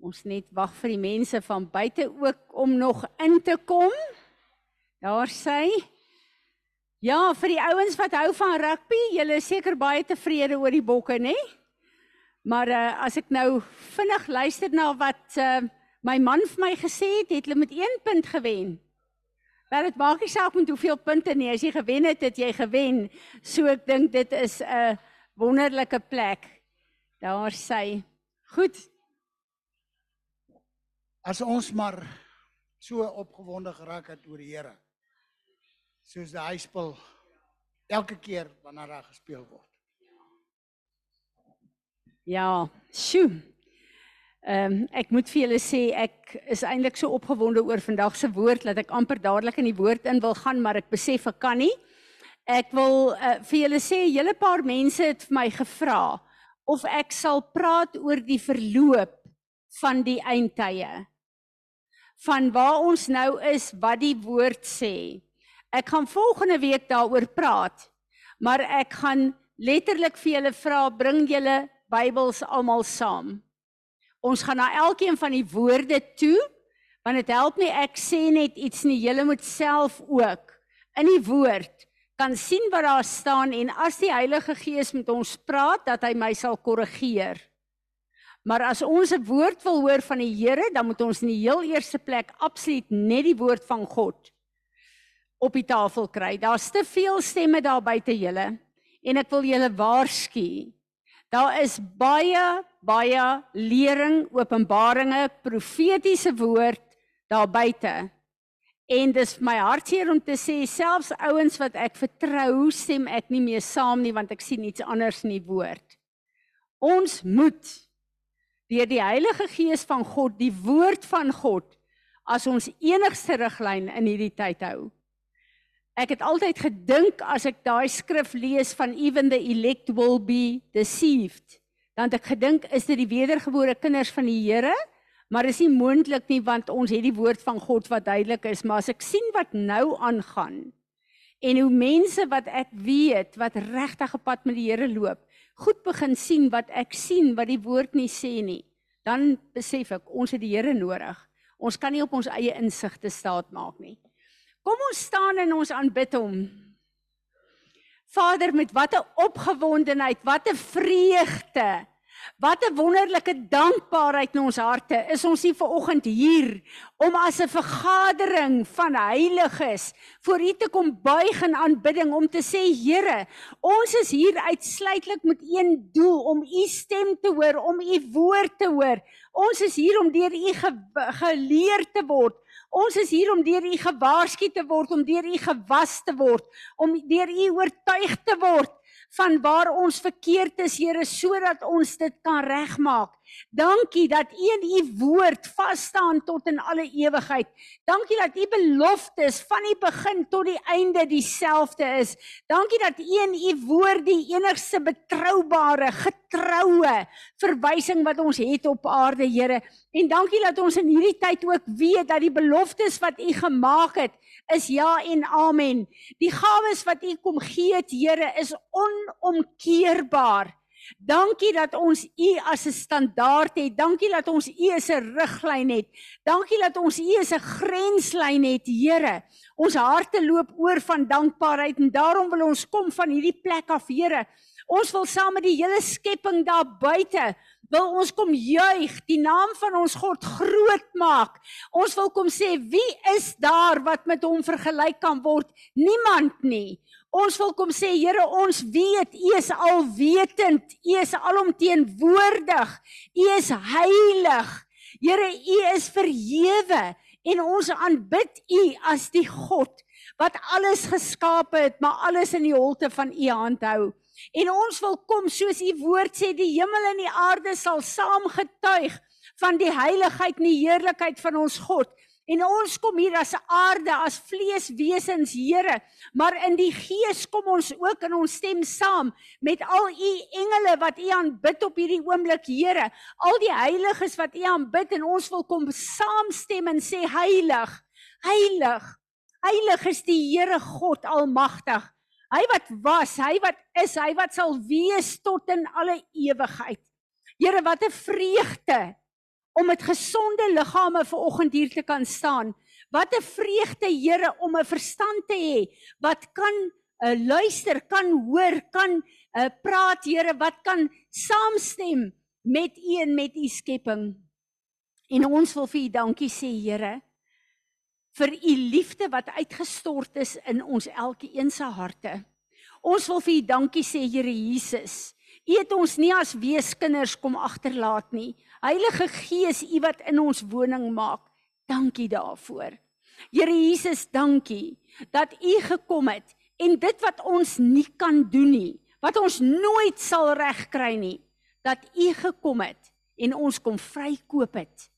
Ons net wag vir die mense van buite ook om nog in te kom. Daar sê Ja, vir die ouens wat hou van rugby, julle is seker baie tevrede oor die bokke, nê? Maar uh, as ek nou vinnig luister na wat uh, my man vir my gesê het, het hulle met 1 punt gewen. Maar dit maak nie saak met hoeveel punte nie, as jy gewen het, het jy gewen. So ek dink dit is 'n wonderlike plek. Daar sê Goed, As ons maar so opgewonde geraak het oor die Here. Soos die huispel elke keer wanneer daar gespeel word. Ja, sjoe. Ehm um, ek moet vir julle sê ek is eintlik so opgewonde oor vandag se woord dat ek amper dadelik in die woord in wil gaan, maar ek besef ek kan nie. Ek wil uh, vir julle sê hele paar mense het vir my gevra of ek sal praat oor die verloop van die eindtye. Van waar ons nou is, wat die woord sê. Ek gaan volgende week daaroor praat. Maar ek gaan letterlik vir julle vra, bring julle Bybels almal saam. Ons gaan na elkeen van die woorde toe, want dit help nie ek sê net iets nie, julle moet self ook in die woord kan sien wat daar staan en as die Heilige Gees met ons praat dat hy my sal korrigeer. Maar as ons 'n woord wil hoor van die Here, dan moet ons in die heel eerste plek absoluut net die woord van God op die tafel kry. Daar's te veel stemme daar buite julle en ek wil julle waarsku. Daar is baie baie lering, openbaringe, profetiese woord daar buite. En dis my hartseer om te sê selfs ouens wat ek vertrou, stem ek nie meer saam nie want ek sien iets anders in die woord. Ons moet deur die Heilige Gees van God, die woord van God as ons enigste riglyn in hierdie tyd hou. Ek het altyd gedink as ek daai skrif lees van even the elect will be deceived, dan het ek gedink is dit die wedergebore kinders van die Here, maar is nie moontlik nie want ons het die woord van God wat duidelik is, maar as ek sien wat nou aangaan en hoe mense wat ek weet wat regtig op pad met die Here loop, goed begin sien wat ek sien wat die woord nie sê nie, dan besef ek ons het die Here nodig. Ons kan nie op ons eie insig te staat maak nie. Kom ons staan en ons aanbid hom. Vader, met watter opgewondenheid, watter vreugde Wat 'n wonderlike dankbaarheid in ons harte is ons hier vanoggend hier om as 'n vergadering van heiliges voor U te kom buig in aanbidding om te sê Here, ons is hier uitsluitlik met een doel om U stem te hoor, om U woord te hoor. Ons is hier om deur U ge geleer te word. Ons is hier om deur U gewaarsku te word, om deur U gewas te word, om deur U oortuig te word van waar ons verkeerd is, Here, sodat ons dit kan regmaak. Dankie dat U in U woord vas staan tot in alle ewigheid. Dankie dat U beloftes van die begin tot die einde dieselfde is. Dankie dat U in U woord die enigste betroubare, getroue verwysing wat ons het op aarde, Here. En dankie dat ons in hierdie tyd ook weet dat die beloftes wat U gemaak het, is ja en amen. Die gawes wat U kom gee, Here, is onomkeerbaar. Dankie dat ons U as 'n standaard het. Dankie dat ons U as 'n riglyn het. Dankie dat ons U as 'n grenslyn het, Here. Ons harte loop oor van dankbaarheid en daarom wil ons kom van hierdie plek af, Here. Ons wil saam met die hele skepping daar buite wil ons kom juig, die naam van ons God groot maak. Ons wil kom sê wie is daar wat met hom vergelyk kan word? Niemand nie. Ons wil kom sê Here, ons weet U is alwetend, U is alomteenwoordig, U is heilig. Here, U is verhewe en ons aanbid U as die God wat alles geskaap het, maar alles in die holte van U hand hou. En ons wil kom soos U woord sê, die hemel en die aarde sal saam getuig van die heiligheid en die heerlikheid van ons God. En ons kom hier as aarde, as vleeswesens, Here, maar in die gees kom ons ook in ons stem saam met al u engele wat u aanbid op hierdie oomblik, Here. Al die heiliges wat u aanbid en ons wil kom saamstem en sê heilig, heilig. Heilig is die Here God almagtig. Hy wat was, hy wat is, hy wat sal wees tot in alle ewigheid. Here, wat 'n vreugde om met gesonde liggame vanoggend hier te kan staan. Wat 'n vreugde, Here, om 'n verstand te hê wat kan uh, luister, kan hoor, kan uh, praat, Here, wat kan saamstem met U en met U skepping. En ons wil vir U dankie sê, Here, vir U liefde wat uitgestort is in ons elkeen se harte. Ons wil vir U dankie sê, Here Jesus. U het ons nie as weeskinders kom agterlaat nie. Heilige Gees, U wat in ons woning maak. Dankie daarvoor. Here Jesus, dankie dat U gekom het en dit wat ons nie kan doen nie, wat ons nooit sal regkry nie, dat U gekom het en ons kom vrykoop het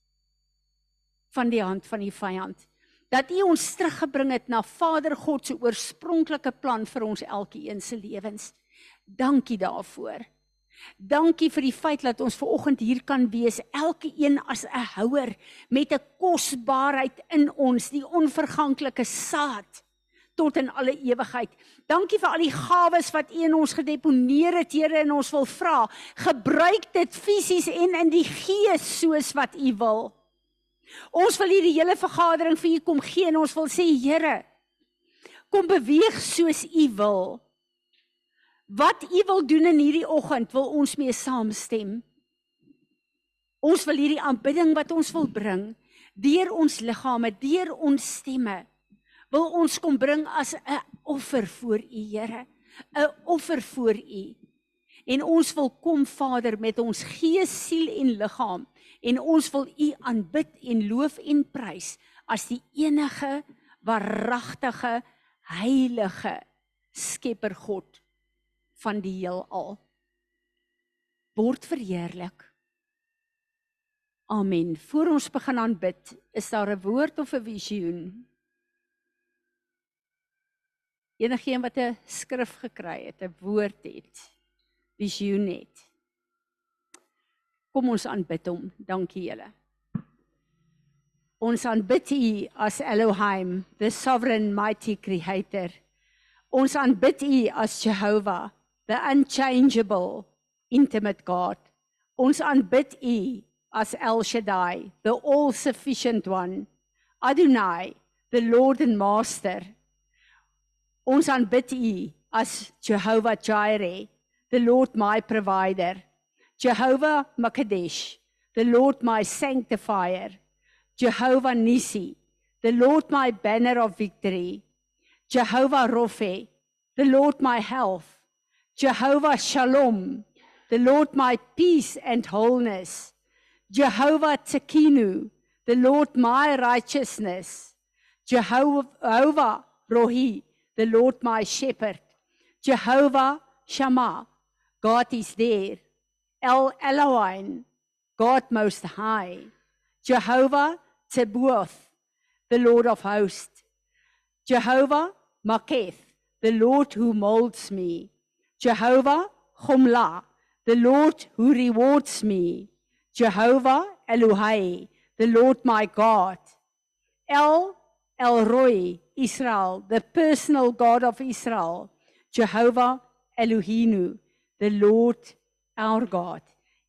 van die hand van die vyand. Dat U ons teruggebring het na Vader God se oorspronklike plan vir ons elkeen se lewens. Dankie daarvoor. Dankie vir die feit dat ons ver oggend hier kan wees, elkeen as 'n houer met 'n kosbaarheid in ons, die onverganklike saad tot in alle ewigheid. Dankie vir al die gawes wat U in ons gedeponeer het, Here, en ons wil vra, gebruik dit fisies en in die gees soos wat U wil. Ons wil hierdie hele vergadering vir U kom gee en ons wil sê, Here, kom beweeg soos U wil. Wat U wil doen in hierdie oggend, wil ons mee saamstem. Ons wil hierdie aanbidding wat ons wil bring, deur ons liggame, deur ons stemme, wil ons kom bring as 'n offer voor U, Here, 'n offer voor U. En ons wil kom Vader met ons gees, siel en liggaam en ons wil U aanbid en loof en prys as die enige waaragtige heilige Skepper God van die heelal. Word verheerlik. Amen. Voor ons begin aanbid, is daar 'n woord of 'n visioen? Enigeen wat 'n skrif gekry het, 'n woord het, visioen het. Kom ons aanbid hom. Dankie julle. Ons aanbid U as Elohim, the sovereign mighty creator. Ons aanbid U as Jehovah, the unchangeable intimate God. Ons aanbid U as El Shaddai, the all sufficient one. Adonai, the Lord and Master. Ons aanbid U as Jehovah Jireh, the Lord my provider. Jehovah Makadesh, the Lord my sanctifier. Jehovah Nisi, the Lord my banner of victory. Jehovah Rophe, the Lord my health. Jehovah Shalom, the Lord my peace and wholeness. Jehovah Tekinu, the Lord my righteousness. Jehovah Rohi, the Lord my shepherd. Jehovah Shammah, God is there. El Elohim, God most high. Jehovah Tsebuoth, the Lord of hosts. Jehovah Maketh, the Lord who molds me. Jehovah Chumla, the Lord who rewards me. Jehovah Elohai, the Lord my God. El Elroy, Israel, the personal God of Israel. Jehovah Elohinu, the Lord our God.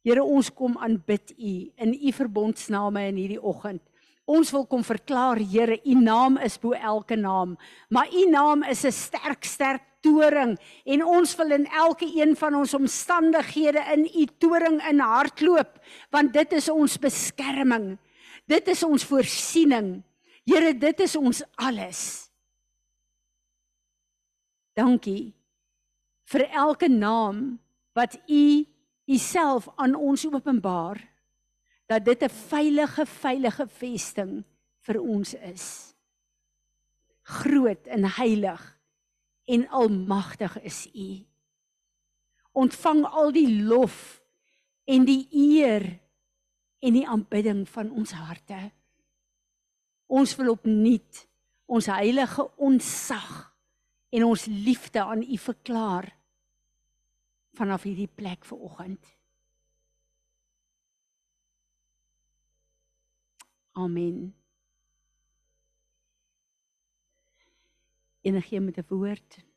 Here ons kom aanbid U in U verbondsname in hierdie oggend. Ons wil kom verklaar Here, U naam is bo elke naam, maar U naam is 'n sterk sterk toring en ons wil in elke een van ons omstandighede in U toring in hardloop, want dit is ons beskerming. Dit is ons voorsiening. Here, dit is ons alles. Dankie vir elke naam wat U Uself aan ons openbaar dat dit 'n veilige veilige vesting vir ons is. Groot en heilig en almagtig is U. Ontvang al die lof en die eer en die aanbidding van ons harte. Ons wil opnuut ons heilige onsag en ons liefde aan U verklaar vanaf hierdie plek ver oggend. Amen. Enige met 'n woord.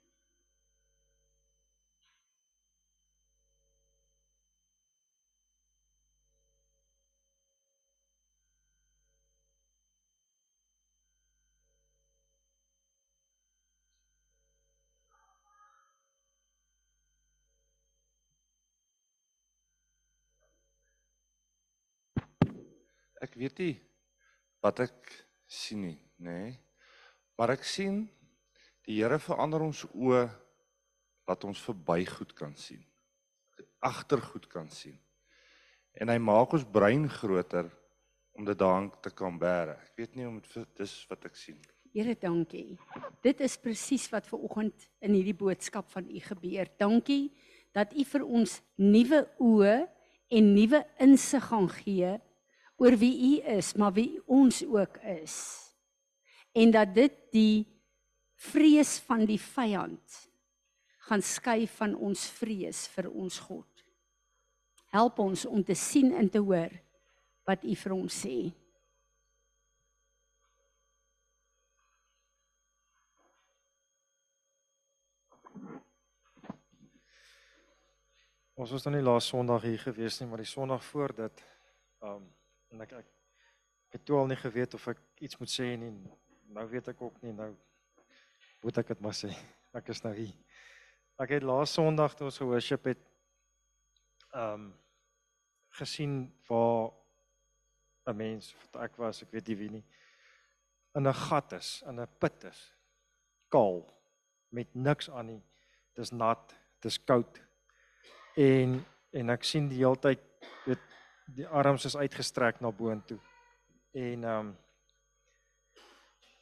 Ek weet nie wat ek sien nie, nê? Nee. Maar ek sien die Here verander ons oë dat ons verby goed kan sien. Agter goed kan sien. En hy maak ons brein groter om dit daarin te kan bære. Ek weet nie om dit dis wat ek sien. Here, dankie. Dit is presies wat ver oggend in hierdie boodskap van u gebeur. Dankie dat u vir ons nuwe oë en nuwe insig gaan gee oor wie u is, maar wie ons ook is. En dat dit die vrees van die vyand gaan skei van ons vrees vir ons God. Help ons om te sien en te hoor wat u vir ons sê. Ons was nou nie laas Sondag hier gewees nie, maar die Sondag voor dit ehm um, en ek ek het toe al nie geweet of ek iets moet sê nie. Nou weet ek ook nie nou moet ek dit maar sê. Ek is nou hier. Ek het laas Sondag toe ons gehoorship het ehm um, gesien waar 'n mens wat ek was, ek weet nie wie nie, in 'n gat is, in 'n put is. Kaal met niks aan nie. Dis nat, dis koud en en ek sien die hele tyd weet die arms is uitgestrek na boontoe. En ehm um,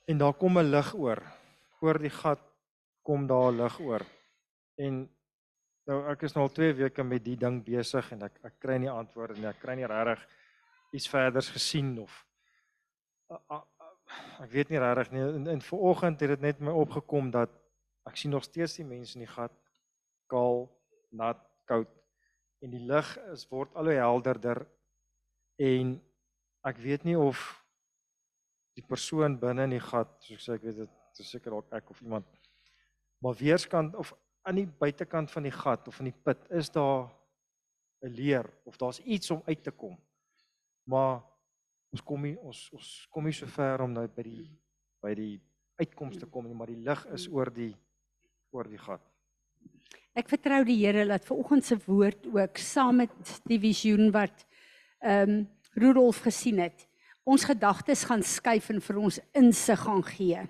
en daar kom 'n lig oor. Oor die gat kom daar lig oor. En nou ek is nou al 2 weke met die ding besig en ek ek kry nie antwoorde nie. Ek kry nie regtig iets verders gesien of ek weet nie regtig nie. En, en vanoggend het dit net my opgekom dat ek sien nog steeds die mense in die gat kaal, nat, koud en die lig is word al hoe helderder en ek weet nie of die persoon binne in die gat soos ek weet dit is seker dalk ek of iemand maar weerskant of aan die buitekant van die gat of in die put is daar 'n leer of daar's iets om uit te kom. Maar ons kom nie ons ons kom nie so ver om nou by die by die uitkomste kom nie maar die lig is oor die oor die gat. Ek vertrou die Here dat ver oggend se woord ook saam met die visioen wat ehm um, Rudolf gesien het, ons gedagtes gaan skuif en vir ons insig gaan gee.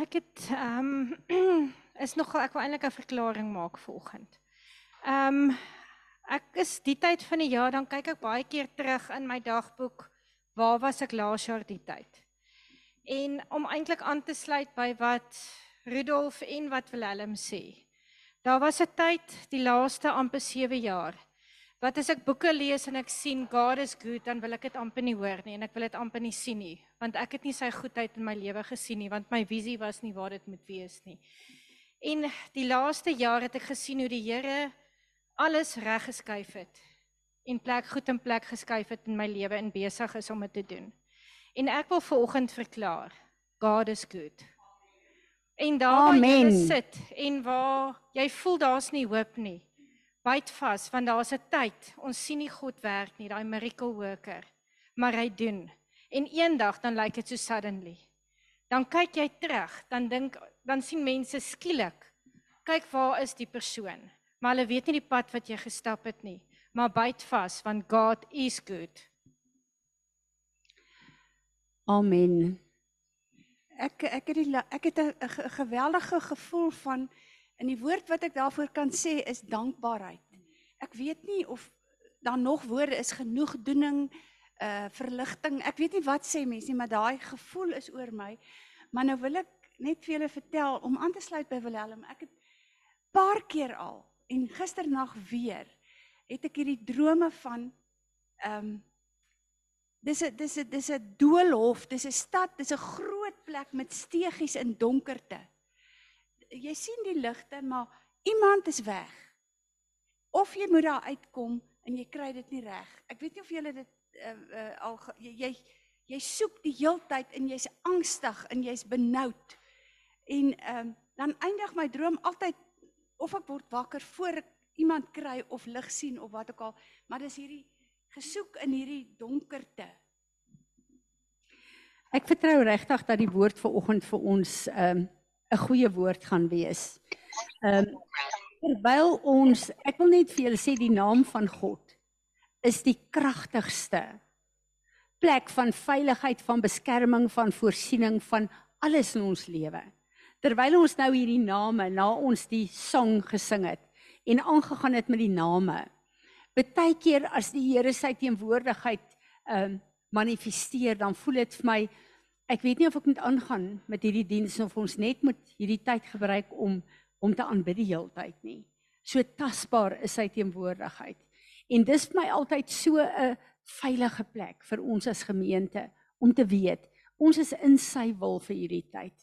Ek het ehm um, is nog ek wil eintlik 'n verklaring maak vir oggend. Ehm um, ek is die tyd van die jaar dan kyk ek baie keer terug in my dagboek waar was ek laas jaar die tyd? En om eintlik aan te sluit by wat Rudolf en wat Willem sê. Daar was 'n tyd, die laaste amper 7 jaar, wat as ek boeke lees en ek sien God is good, dan wil ek dit amper nie hoor nie en ek wil dit amper nie sien nie, want ek het nie sy goedheid in my lewe gesien nie, want my visie was nie waar dit moet wees nie. En die laaste jaar het ek gesien hoe die Here alles reg geskuif het en plek goed in plek geskuif het in my lewe en besig is om dit te doen. En ek wil vanoggend verklaar, God is good. En daar waar jy sit en waar jy voel daar's nie hoop nie. Byt vas want daar's 'n tyd. Ons sien nie God werk nie, daai miracle worker, maar hy doen. En eendag dan lyk dit so suddenly. Dan kyk jy terug, dan dink dan sien mense skielik, kyk waar is die persoon? Maar hulle weet nie die pad wat jy gestap het nie. Maar byt vas want God is good. Amen. Ek ek het die ek het 'n geweldige gevoel van in die woord wat ek daarvoor kan sê is dankbaarheid. Ek weet nie of daar nog woorde is genoegdoening uh verligting. Ek weet nie wat sê mense nie, maar daai gevoel is oor my. Maar nou wil ek net vir julle vertel om aan te sluit by Willem. Ek het paar keer al en gisternag weer het ek hierdie drome van ehm um, Dis 'n dis 'n dis 'n doolhof, dis 'n stad, dis 'n groot plek met steegies in donkerte. Jy sien die ligte, maar iemand is weg. Of jy moet daar uitkom en jy kry dit nie reg. Ek weet nie of jy dit uh, uh, al jy, jy jy soek die heeltyd en jy's angstig en jy's benoud. En ehm um, dan eindig my droom altyd of ek word wakker voor ek iemand kry of lig sien of wat ook al, maar dis hierdie gesoek in hierdie donkerte. Ek vertrou regtig dat die woord vir oggend vir ons 'n um, 'n goeie woord gaan wees. Ehm um, Terwyl ons, ek wil net vir julle sê die naam van God is die kragtigste plek van veiligheid, van beskerming, van voorsiening van alles in ons lewe. Terwyl ons nou hierdie name na ons die song gesing het en aangegaan het met die name. Baie keer as die Here sy teenwoordigheid ehm um, manifesteer, dan voel dit vir my ek weet nie of ek moet aangaan met hierdie diens of ons net moet hierdie tyd gebruik om om te aanbid die hele tyd nie. So tasbaar is sy teenwoordigheid. En dis vir my altyd so 'n veilige plek vir ons as gemeente om te weet ons is in sy wil vir hierdie tyd.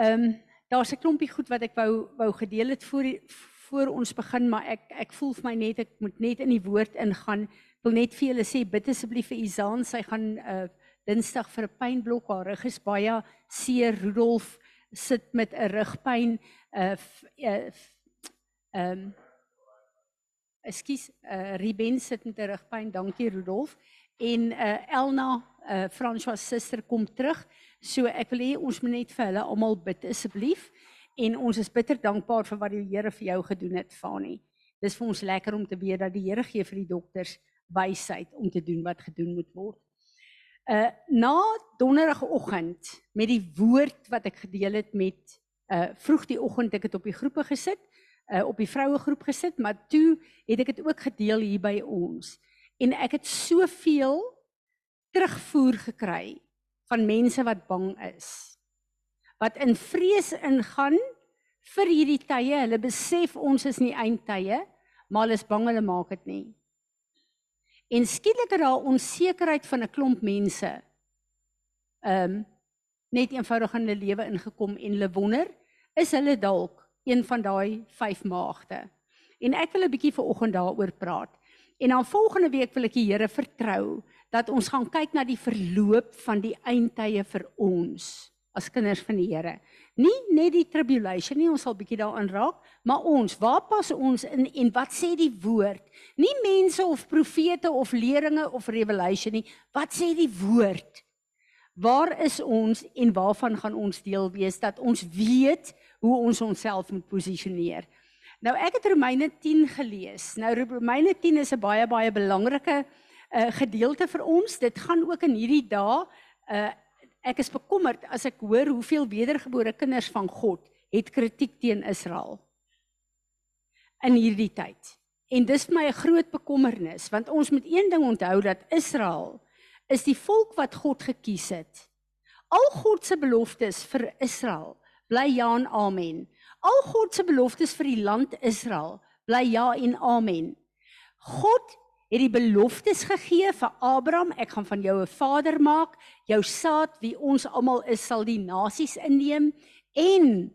Ehm um, daar's 'n klompie goed wat ek wou wou gedeel het voor voor ons begin, maar ek ek voel vir my net ek moet net in die woord ingaan. Ek wil net vir julle sê bid asseblief vir Izaan, sy gaan uh Dinsdag vir 'n pynblok haar rug is baie seer. Rudolf sit met 'n rugpyn. Uh ehm um, Ekskuus, uh Ruben sit met 'n rugpyn. Dankie Rudolf. En uh Elna, uh François se suster kom terug. So ek wil hê ons moet net vir hulle almal bid asseblief. En ons is bitter dankbaar vir wat die Here vir jou gedoen het, Fani. Dis vir ons lekker om te weet dat die Here gee vir die dokters wysheid om te doen wat gedoen moet word. Uh na donderdagoggend met die woord wat ek gedeel het met uh vroeg die oggend ek het op die groepe gesit uh, op die vroue groep gesit, maar toe het ek dit ook gedeel hier by ons. En ek het soveel terugvoer gekry van mense wat bang is. Wat in vrees ingaan vir hierdie tye. Hulle besef ons is nie eindtye, maar hulle is bang hulle maak dit nie. En skielik het daar onsekerheid van 'n klomp mense ehm um, net eenvoudig in hulle lewe ingekom en hulle wonder, is hulle dalk een van daai vyf maagde. En ek wil 'n bietjie vanoggend daaroor praat. En dan volgende week wil ek die Here vertrou dat ons gaan kyk na die verloop van die eindtye vir ons as kinders van die Here. Nie net die tribulation nie, ons sal bietjie daaraan raak, maar ons, waar pas ons in en wat sê die woord? Nie mense of profete of leringe of revelation nie, wat sê die woord? Waar is ons en waarvan gaan ons deel wees dat ons weet hoe ons onsself moet posisioneer. Nou ek het Romeine 10 gelees. Nou Romeine 10 is 'n baie baie belangrike uh, gedeelte vir ons. Dit gaan ook in hierdie dae uh ek is bekommerd as ek hoor hoeveel wedergebore kinders van God het kritiek teen Israel in hierdie tyd. En dis vir my 'n groot bekommernis want ons moet een ding onthou dat Israel is die volk wat God gekies het. Al God se beloftes vir Israel bly ja en amen. Al God se beloftes vir die land Israel bly ja en amen. God het die beloftes gegee vir Abraham, ek gaan van jou 'n vader maak, jou saad wie ons almal is sal die nasies inneem en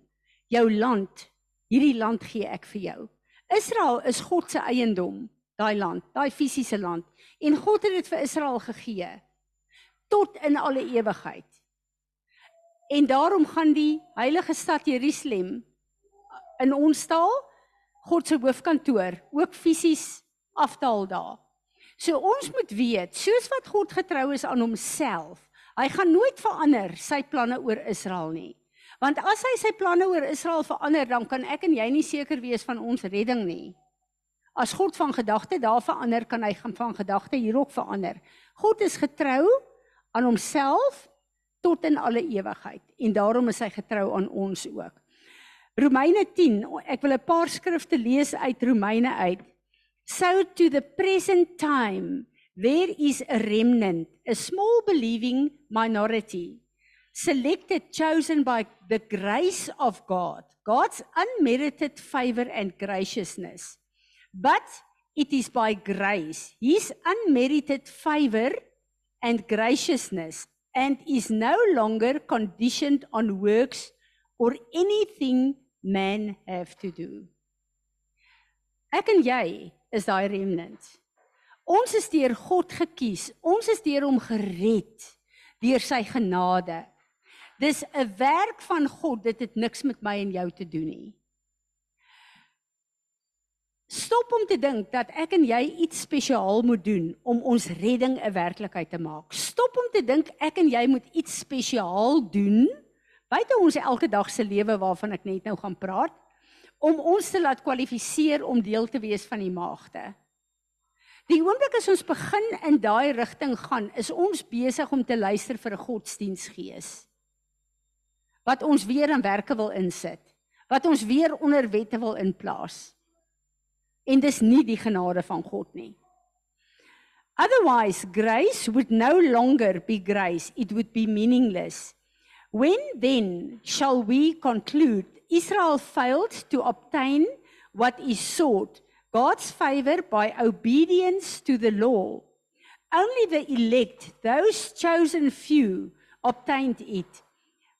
jou land, hierdie land gee ek vir jou. Israel is God se eiendom, daai land, daai fisiese land en God het dit vir Israel gegee tot in alle ewigheid. En daarom gaan die heilige stad Jerusalem in ons taal God se hoofkantoor ook fisies aftaal daar. So ons moet weet, soos wat God getrou is aan homself, hy gaan nooit verander sy planne oor Israel nie. Want as hy sy planne oor Israel verander, dan kan ek en jy nie seker wees van ons redding nie. As God van gedagte daar verander, kan hy gaan van gedagte hierop verander. God is getrou aan homself tot in alle ewigheid en daarom is hy getrou aan ons ook. Romeine 10, ek wil 'n paar skrifte lees uit Romeine uit. So to the present time there is a remnant, a small believing minority, selected chosen by the grace of God, God's unmerited favor and graciousness. But it is by grace, his unmerited favor and graciousness and is no longer conditioned on works or anything man have to do. Ek en jy is daai remnant. Ons is deur God gekies. Ons is deur hom gered deur sy genade. Dis 'n werk van God. Dit het niks met my en jou te doen nie. Stop om te dink dat ek en jy iets spesiaal moet doen om ons redding 'n werklikheid te maak. Stop om te dink ek en jy moet iets spesiaal doen buite ons elke dag se lewe waarvan ek net nou gaan praat om ons te laat kwalifiseer om deel te wees van die maagde. Die oomblik as ons begin in daai rigting gaan, is ons besig om te luister vir 'n godsdiensgees wat ons weer in werke wil insit, wat ons weer onder wette wil inplaas. En dis nie die genade van God nie. Otherwise, grace would no longer be grace, it would be meaningless. When then shall we conclude Israel failed to obtain what is sought, God's favor by obedience to the law? Only the elect, those chosen few, obtained it,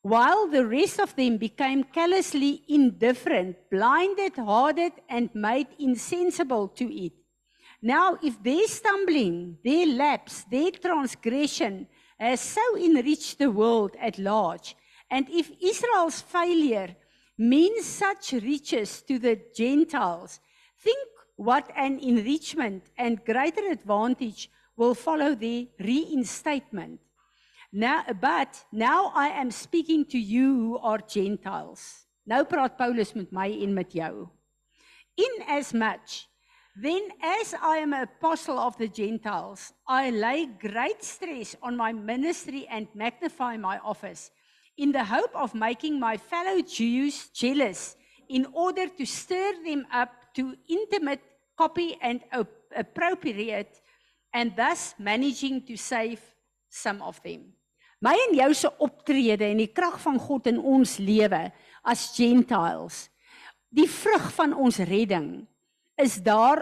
while the rest of them became callously indifferent, blinded, hardened, and made insensible to it. Now, if their stumbling, their lapse, their transgression has so enriched the world at large, and if Israel's failure means such riches to the Gentiles, think what an enrichment and greater advantage will follow their reinstatement. Now, but now I am speaking to you who are Gentiles. Nou praat Paulus met my en met jou. In as much then as I am an apostle of the Gentiles, I lay great stress on my ministry and magnify my office in the hope of making my fellow Jews jealous in order to stir them up to intimate copy and appropriate and thus managing to save some of them. My en jou se optrede en die krag van God in ons lewe as gentiles. Die vrug van ons redding is daar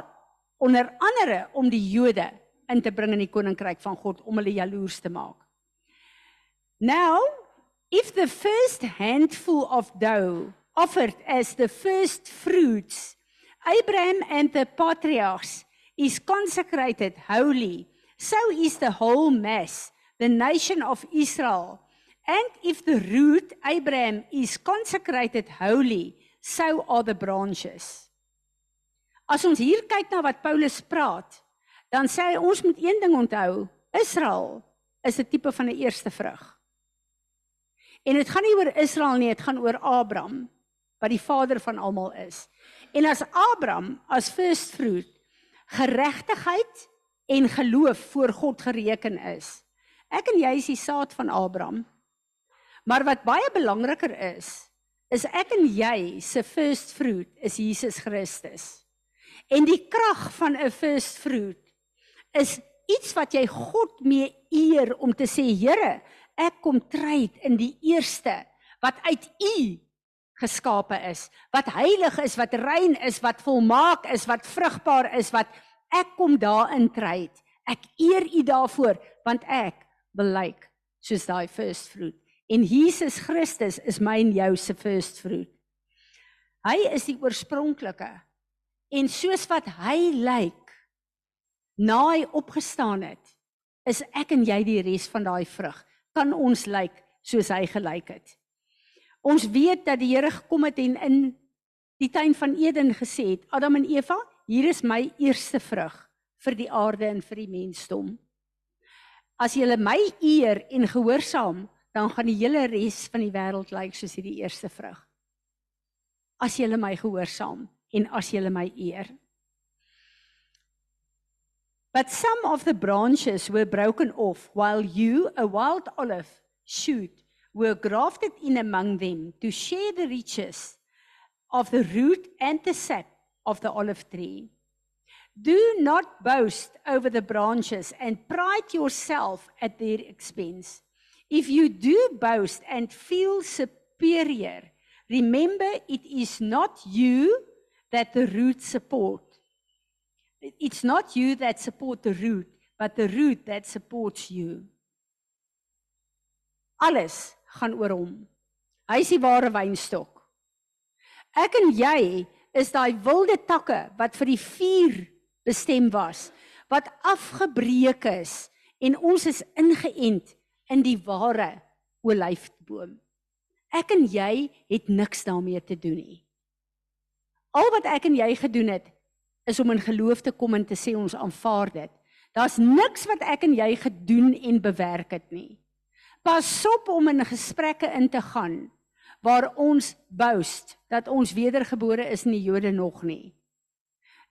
onder andere om die Jode in te bring in die koninkryk van God om hulle jaloers te maak. Now, if the first handful of dough offered as the first fruits Abraham and the patriarchs is consecrated holy, so is the whole mass, the nation of Israel. And if the root, Abraham, is consecrated holy, so are the branches. As ons hier kyk na wat Paulus praat, dan sê hy ons moet een ding onthou, Israel is 'n tipe van 'n eerste vrug. En dit gaan nie oor Israel nie, dit gaan oor Abraham wat die vader van almal is. En as Abraham as first fruit geregtigheid en geloof voor God gereken is. Ek en jy is die saad van Abraham. Maar wat baie belangriker is, is ek en jy se first fruit is Jesus Christus. En die krag van 'n first fruit is iets wat jy God mee eer om te sê Here, ek kom tryd in die eerste wat uit U geskape is, wat heilig is, wat rein is, wat volmaak is, wat vrugbaar is, wat ek kom daarin tryd. Ek eer U daarvoor want ek wil lyk like, soos daai first fruit. En Jesus Christus is my en jou se first fruit. Hy is die oorspronklike. En soos wat hy lyk like, na hy opgestaan het, is ek en jy die res van daai vrug. Kan ons lyk soos hy gelyk het? Ons weet dat die Here gekom het en in die tuin van Eden gesê het, Adam en Eva, hier is my eerste vrug vir die aarde en vir die mensdom. As julle my eer en gehoorsaam, dan gaan die hele res van die wêreld lyk soos hierdie eerste vrug. As julle my gehoorsaam en as julle my eer. But some of the branches were broken off while you a wild olive shoot were grafted in among them to share the riches of the root and the sap of the olive tree. Do not boast over the branches and pride yourself at their expense. If you do boast and feel superior, remember it is not you that the root support. It's not you that support the root, but the root that supports you. Alles gaan oor hom. Hy is die ware wynstok. Ek en jy is daai wilde takke wat vir die vuur bestem was, wat afgebreek is en ons is ingeënt in die ware olyfboom. Ek en jy het niks daarmee te doen nie. Al wat ek en jy gedoen het is om in geloof te kom en te sê ons aanvaar dit. Daar's niks wat ek en jy gedoen en bewerk het nie. Pas op om in gesprekke in te gaan waar ons boast dat ons wedergebore is in die Jode nog nie.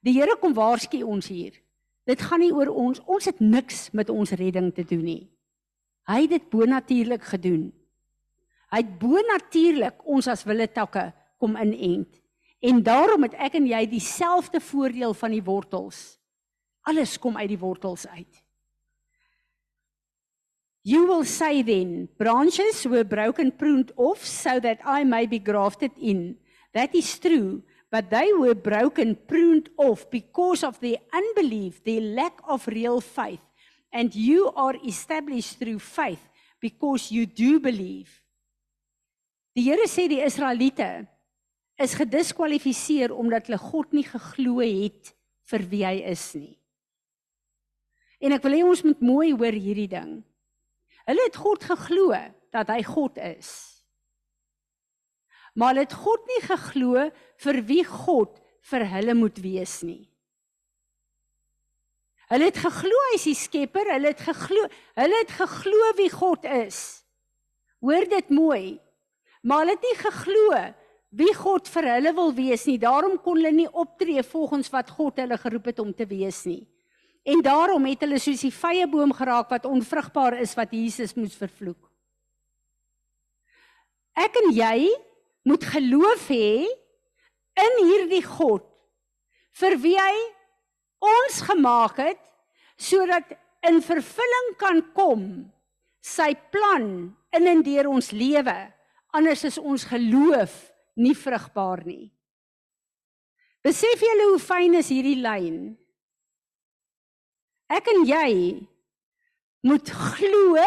Die Here kom waarsku ons hier. Dit gaan nie oor ons. Ons het niks met ons redding te doen nie. Hy het dit bonatuurlik gedoen. Hy het bonatuurlik ons as wille takke kom inent. En daarom het ek en jy dieselfde voordeel van die wortels. Alles kom uit die wortels uit. You will say then, branches were broken pruned off so that I may be grafted in. That is true, but they were broken pruned off because of their unbelief, their lack of real faith. And you are established through faith because you do believe. Die Here sê die Israeliete is gediskwalifiseer omdat hulle God nie geglo het vir wie hy is nie. En ek wil hê ons moet mooi hoor hierdie ding. Hulle het God geglo dat hy God is. Maar hulle het God nie geglo vir wie God vir hulle moet wees nie. Hulle het geglo hy is die skepper, hulle het geglo, hulle het geglo wie God is. Hoor dit mooi. Maar hulle het nie geglo wie God vir hulle wil wees nie. Daarom kon hulle nie optree volgens wat God hulle geroep het om te wees nie. En daarom het hulle soos die vrye boom geraak wat onvrugbaar is wat Jesus moes vervloek. Ek en jy moet geloof hê in hierdie God vir wie hy ons gemaak het sodat in vervulling kan kom sy plan in en deur ons lewe anders is ons geloof nie vrugbaar nie. Besef julle hoe fyn is hierdie lyn? Ek en jy moet glo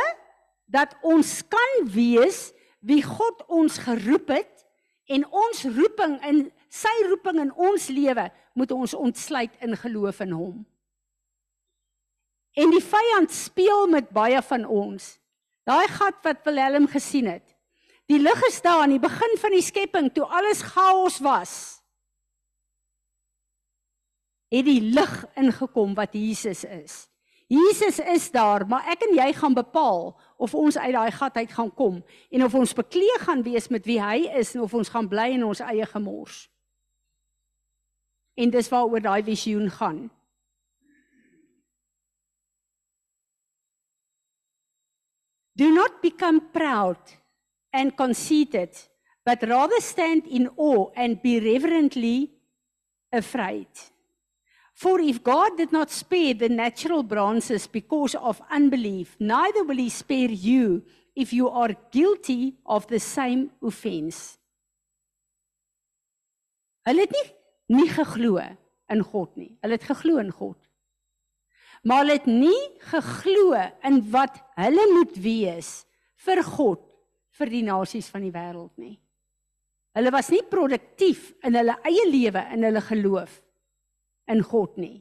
dat ons kan wees wie God ons geroep het en ons roeping in sy roeping in ons lewe moet ons ontsluit in geloof in hom. En die vyand speel met baie van ons. Daai gat wat Willem gesien het. Die lig is daar aan die begin van die skepping toe alles chaos was. Het die lig ingekom wat Jesus is. Jesus is daar, maar ek en jy gaan bepaal of ons uit daai gat uit gaan kom en of ons bekleë gaan wees met wie hy is en of ons gaan bly in ons eie gemors. En dis waaroor daai visioen gaan. Do not become proud and conceited, but rather stand in awe and be reverently afraid. For if God did not spare the natural branches because of unbelief, neither will he spare you if you are guilty of the same offense. Hulle het nie nie geglo in God nie. Hulle het geglo in God. Maar hulle het nie geglo in wat hulle moet wees vir God vir die nasies van die wêreld nie. Hulle was nie produktief in hulle eie lewe in hulle geloof in God nie.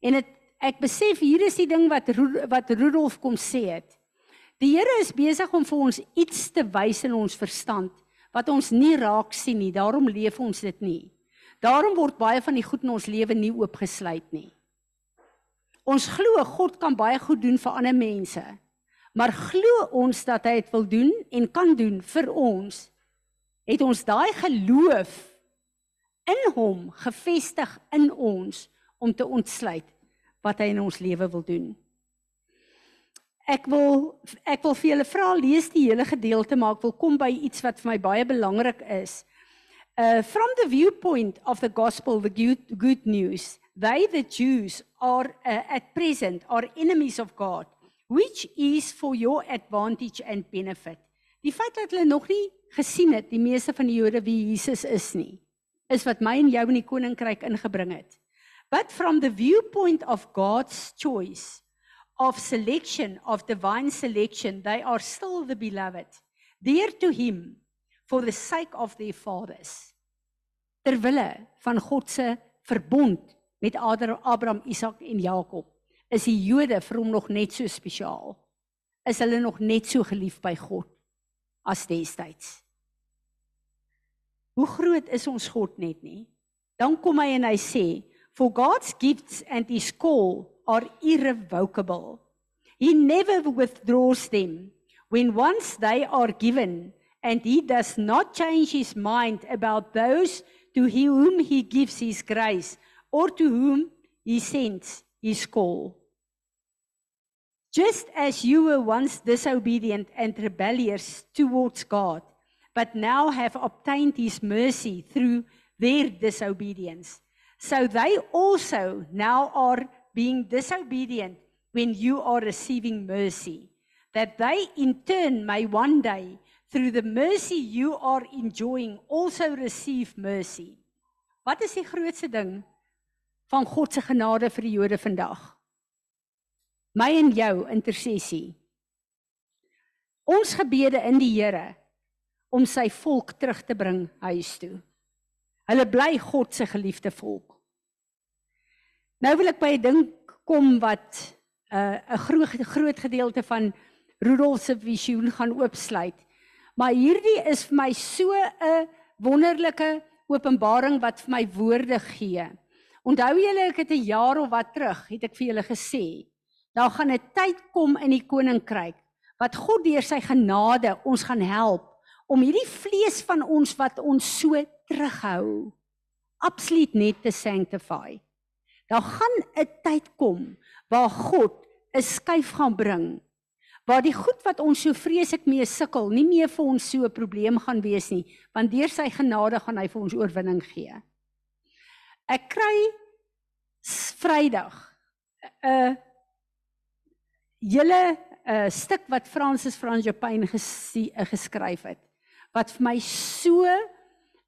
En dit ek besef hier is die ding wat wat Rudolf kom sê het. Die Here is besig om vir ons iets te wys in ons verstand wat ons nie raak sien nie. Daarom leef ons dit nie. Daarom word baie van die goed in ons lewe nie oopgesluit nie. Ons glo God kan baie goed doen vir ander mense. Maar glo ons dat hy dit wil doen en kan doen vir ons? Het ons daai geloof in hom gefestig in ons om te ontsluit wat hy in ons lewe wil doen. Ek wil ek wil vir julle vra lees die hele gedeelte maar ek wil kom by iets wat vir my baie belangrik is. Uh from the viewpoint of the gospel the good, good news they the Jews are uh, at present are enemies of God which is for your advantage and benefit. Die feit dat hulle nog nie gesien het die meeste van die Jode wie Jesus is nie is wat my en jou in die koninkryk ingebring het. But from the viewpoint of God's choice of selection of divine selection they are still the beloved dear to him for the sake of their fathers. Terwille van God se verbond met Abraham, Isak en Jakob is die Jode vir hom nog net so spesiaal. Is hulle nog net so geliefd by God as destyds? Hoe groot is ons God net nie? Dan kom hy en hy sê, "For God's gifts and his call are irrevocable. He never withdraws them when once they are given and he does not change his mind about those to whom he gives his grace or to whom he sends his call. Just as you were once disobedient and rebellious towards God, but now have obtained his mercy through their disobedience, so they also now are being disobedient when you are receiving mercy, that they in turn may one day, through the mercy you are enjoying, also receive mercy. Wat is die grootste ding van God se genade vir die Jode vandag? My en jou intersessie. Ons gebede in die Here om sy volk terug te bring huis toe. Hulle bly God se geliefde volk. Nou wil ek by 'n ding kom wat 'n uh, 'n groot groot gedeelte van Rudolf se visioen gaan oopsluit. Maar hierdie is vir my so 'n wonderlike openbaring wat vir my woorde gee. Onthou julle ek het 'n jaar of wat terug het ek vir julle gesê, daar gaan 'n tyd kom in die koninkryk wat God deur sy genade ons gaan help om hierdie vlees van ons wat ons so terughou absoluut net te sanctify. Daar gaan 'n tyd kom waar God 'n skuif gaan bring. Waar die goed wat ons so vreeslik mee sukkel, nie meer vir ons so 'n probleem gaan wees nie, want deur sy genade gaan hy vir ons oorwinning gee. Ek kry Vrydag 'n julle 'n stuk wat Francis Frans Jopin geskryf het wat vir my so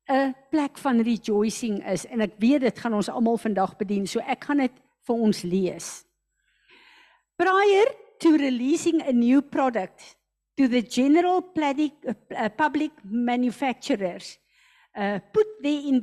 'n plek van rejoicing is en ek weet dit gaan ons almal vandag bedien. So ek gaan dit vir ons lees. Prior to releasing a new product to the general uh, public manufacturers uh, put their in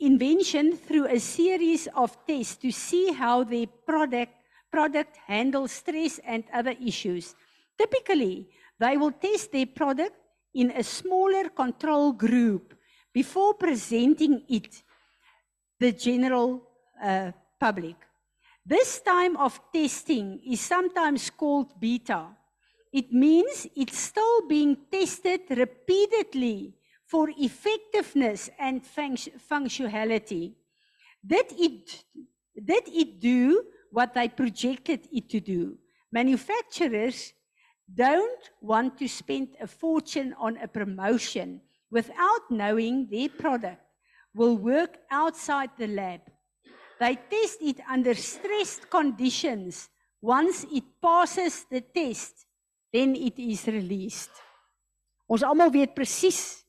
invention through a series of tests to see how their product product handles stress and other issues. Typically, they will test their product in a smaller control group before presenting it the general uh, public. This time of testing is sometimes called beta. It means it's still being tested repeatedly for effectiveness and func functionality. Did it, did it do what they projected it to do? Manufacturers don't want to spend a fortune on a promotion without knowing their product will work outside the lab. They test it under stressed conditions. Once it passes the test, then it is released. Ons almal weet presies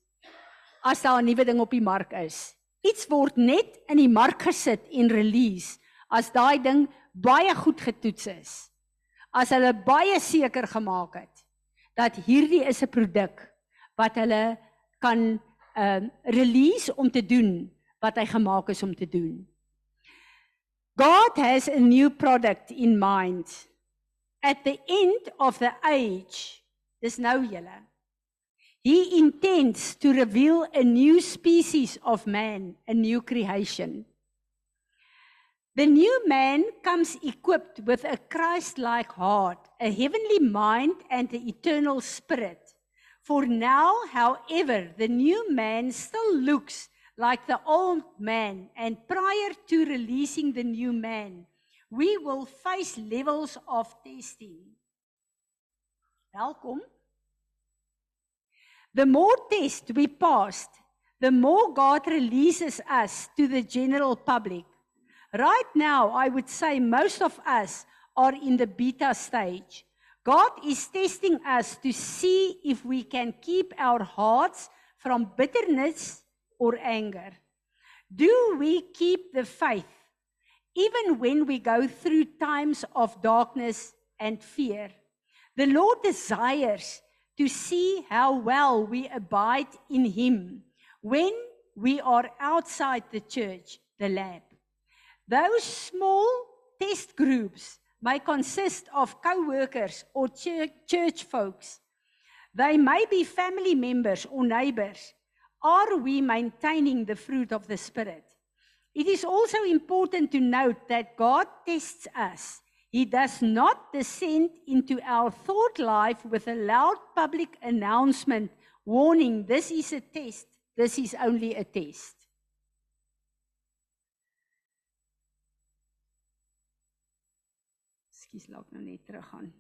as daar 'n nuwe ding op die mark is. Iets word net in die mark gesit en release as daai ding baie goed getoets is. As hulle baie seker gemaak het dat hierdie is 'n produk wat hulle kan um release om te doen wat hy gemaak is om te doen. God has a new product in mind. At the end of the age, dis nou julle. He intends to reveal a new species of man, a new creation. The new man comes equipped with a Christ-like heart, a heavenly mind and an eternal spirit. For now, however, the new man still looks like the old man, and prior to releasing the new man, we will face levels of testing. Welkom. The more tests we passed, the more God releases us to the general public. Right now, I would say most of us are in the beta stage. God is testing us to see if we can keep our hearts from bitterness or anger. Do we keep the faith even when we go through times of darkness and fear? The Lord desires to see how well we abide in Him when we are outside the church, the lab. Those small test groups may consist of co-workers or church folks. They may be family members or neighbors. Are we maintaining the fruit of the Spirit? It is also important to note that God tests us. He does not descend into our thought life with a loud public announcement Warning, this is a test. This is only a test. Skus laat nou net teruggaan.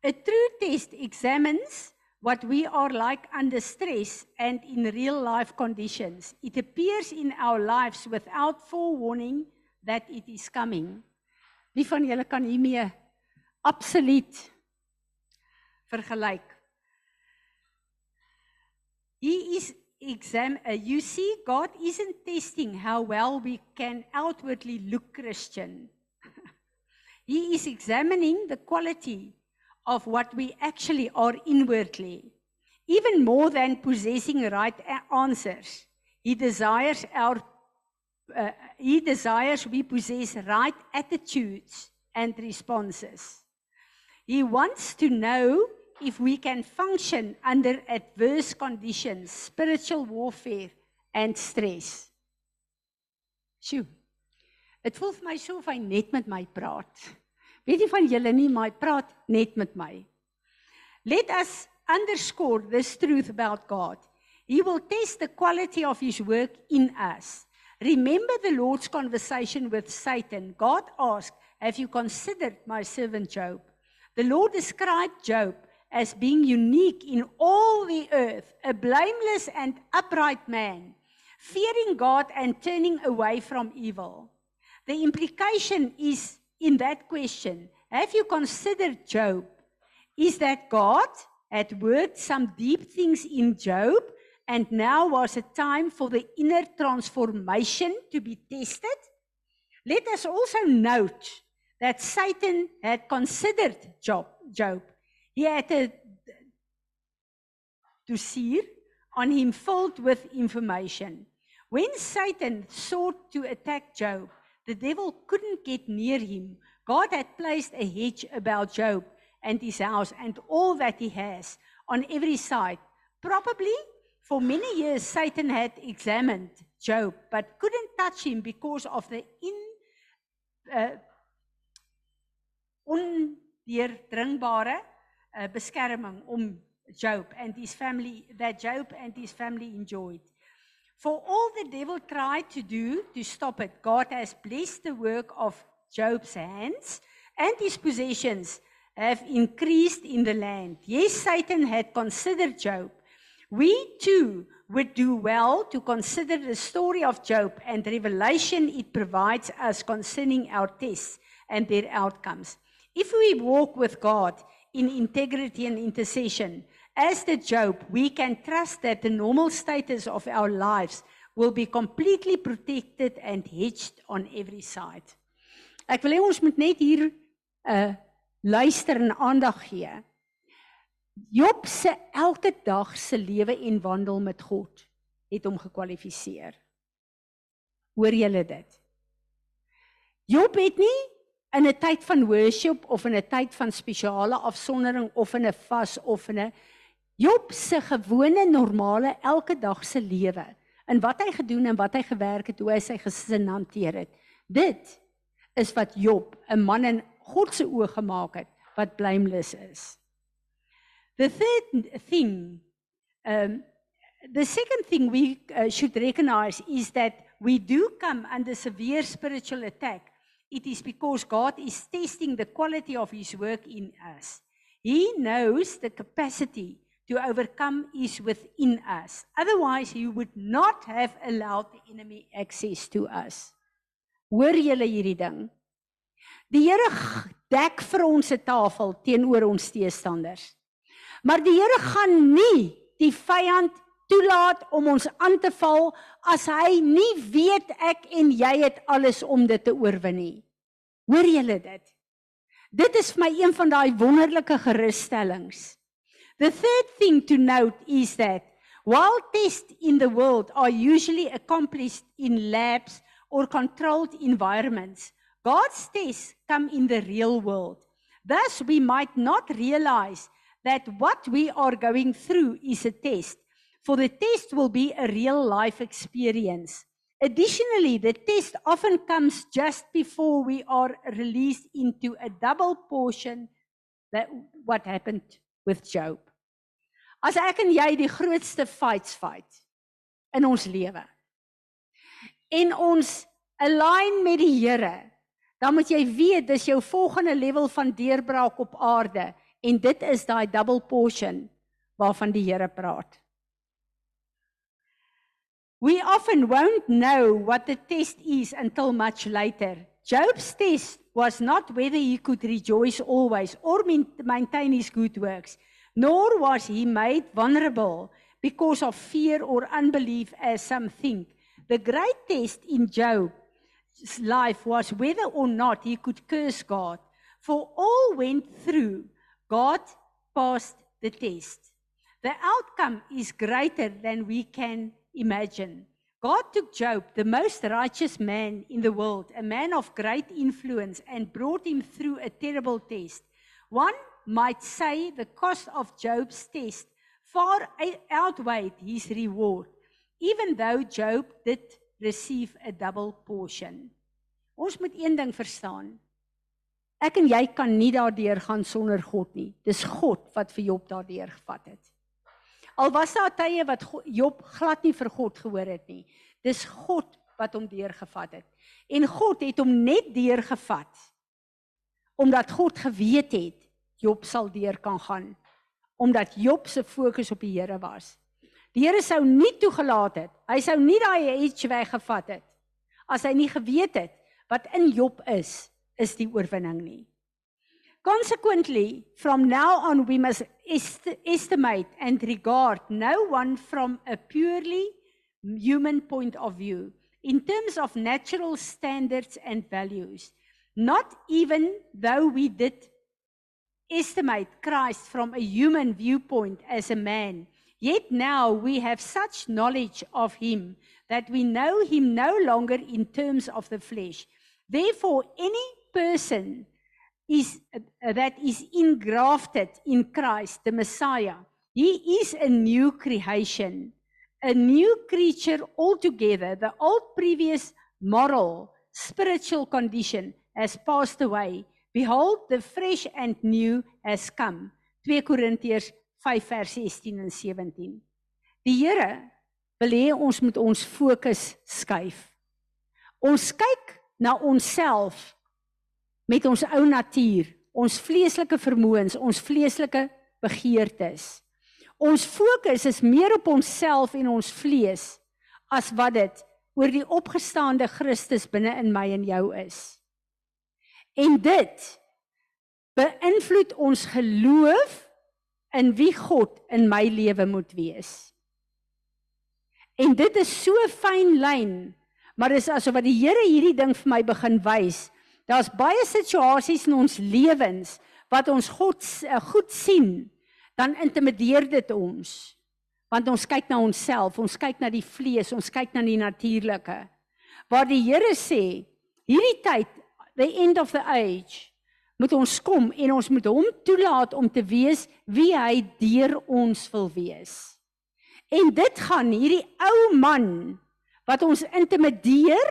A true test examines what we are like under stress and in real life conditions. It appears in our lives without forewarning that it is coming. Wie van julle kan hiermee absoluut vergelyk? He is exam uh, you see God isn't testing how well we can outwardly look Christian. he is examining the quality of what we actually are inwardly. Even more than possessing right a- answers, he desires our uh, he desires we possess right attitudes and responses. He wants to know if we can function under adverse conditions, spiritual warfare and stress. Sjoe. Dit voel vir my so of hy net met my praat. Weet nie van julle nie, maar hy praat net met my. Let us underscore this truth about God. He will test the quality of his work in us. Remember the Lord's conversation with Satan. God asked, "Have you considered my servant Job?" The Lord described Job as being unique in all the earth, a blameless and upright man, fearing God and turning away from evil. The implication is in that question Have you considered Job? Is that God had worked some deep things in Job, and now was a time for the inner transformation to be tested? Let us also note that Satan had considered Job. Job. He had a dossier on him filled with information. When Satan sought to attack Job, the devil couldn't get near him. God had placed a hedge about Job and his house and all that he has on every side. Probably for many years, Satan had examined Job but couldn't touch him because of the in, uh, ondeurdringbare uh, beskerming om Job and his family that Job and his family enjoyed. For all the devil tried to do to stop it, God has blessed the work of Job's hands and his possessions have increased in the land. Yes, Satan had considered Job. We too would do well to consider the story of Job and the revelation it provides us concerning our tests and their outcomes. If we walk with God in integrity and intercession, as did Job, we can trust that the normal status of our lives will be completely protected and hedged on every side. Ek wil hê ons moet net hier 'n uh, luister en aandag gee. Job se elke dag se lewe en wandel met God het hom gekwalifiseer. Hoor julle dit? Job het nie in 'n tyd van worship of in 'n tyd van spesiale afsondering of in 'n vas of in 'n Job se gewone normale elke dag se lewe en wat hy gedoen en wat hy gewerk het, hoe hy sy gesin hanteer het. Dit is wat Job, 'n man in God se oë gemaak het wat blameless is. The third thing um the second thing we uh, should recognize is that we do come under severe spiritual attack. It is because God is testing the quality of his work in us. He knows the capacity to overcome is within us. Otherwise he would not have allowed the enemy access to us. Hoor julle hierdie ding? Die Here dek vir ons 'n tafel teenoor ons teestanders. Maar die Here gaan nie die vyand toelaat om ons aan te val as hy nie weet ek en jy het alles om dit te oorwin nie. Hoor julle dit? Dit is vir my een van daai wonderlike gerusstellings. The third thing to note is that while tests in the world are usually accomplished in labs or controlled environments, God's tests come in the real world. Thus, we might not realize that what we are going through is a test, for the test will be a real life experience. Additionally, the test often comes just before we are released into a double portion that what happened with Job. As ek en jy die grootste fights fight in ons lewe en ons align met die Here, dan moet jy weet dis jou volgende level van deurbraak op aarde en dit is daai double portion waarvan die Here praat. We often won't know what the test is until much later. Job's test was not whether he could rejoice always or maintain his good works, nor was he made vulnerable because of fear or unbelief as some think. The great test in Job's life was whether or not he could curse God. For all went through, God passed the test. The outcome is greater than we can imagine. God took Job, the most righteous man in the world, a man of great influence, and brought him through a terrible test. One might say the cost of Job's test far outweighed his reward, even though Job did receive a double portion. Ons moet een ding verstaan. Ek en jy kan nie daardeur gaan sonder God nie. Dis God wat vir Job daardeur gevat het. Al was daar tye wat Job glad nie vir God gehoor het nie. Dis God wat hom deurgevat het. En God het hom net deurgevat omdat God geweet het Job sal deur kan gaan omdat Job se fokus op die Here was. Die Here sou nie toegelaat het. Hy sou nie daai edge weggevat het as hy nie geweet het wat in Job is, is die oorwinning nie. Consequently, from now on, we must est estimate and regard no one from a purely human point of view in terms of natural standards and values. Not even though we did estimate Christ from a human viewpoint as a man, yet now we have such knowledge of him that we know him no longer in terms of the flesh. Therefore, any person is uh, that is engrafted in Christ the Messiah. He is a new creation, a new creature altogether. The old previous moral, spiritual condition has passed away. Behold, the fresh and new has come. 2 Korintiërs 5 vers 16 en 17. Die Here wil hê ons moet ons fokus skuif. Ons kyk na onsself met ons ou natuur, ons vleeslike vermoëns, ons vleeslike begeertes. Ons fokus is meer op onsself en ons vlees as wat dit oor die opgestaande Christus binne in my en jou is. En dit beïnvloed ons geloof in wie God in my lewe moet wees. En dit is so fyn lyn, maar dis asof wat die Here hierdie ding vir my begin wys. Daar's baie situasies in ons lewens wat ons God uh, goed sien, dan intimideer dit ons. Want ons kyk na onsself, ons kyk na die vlees, ons kyk na die natuurlike. Waar die Here sê, hierdie tyd, the end of the age, moet ons kom en ons moet hom toelaat om te wees wie hy deur ons wil wees. En dit gaan hierdie ou man wat ons intimideer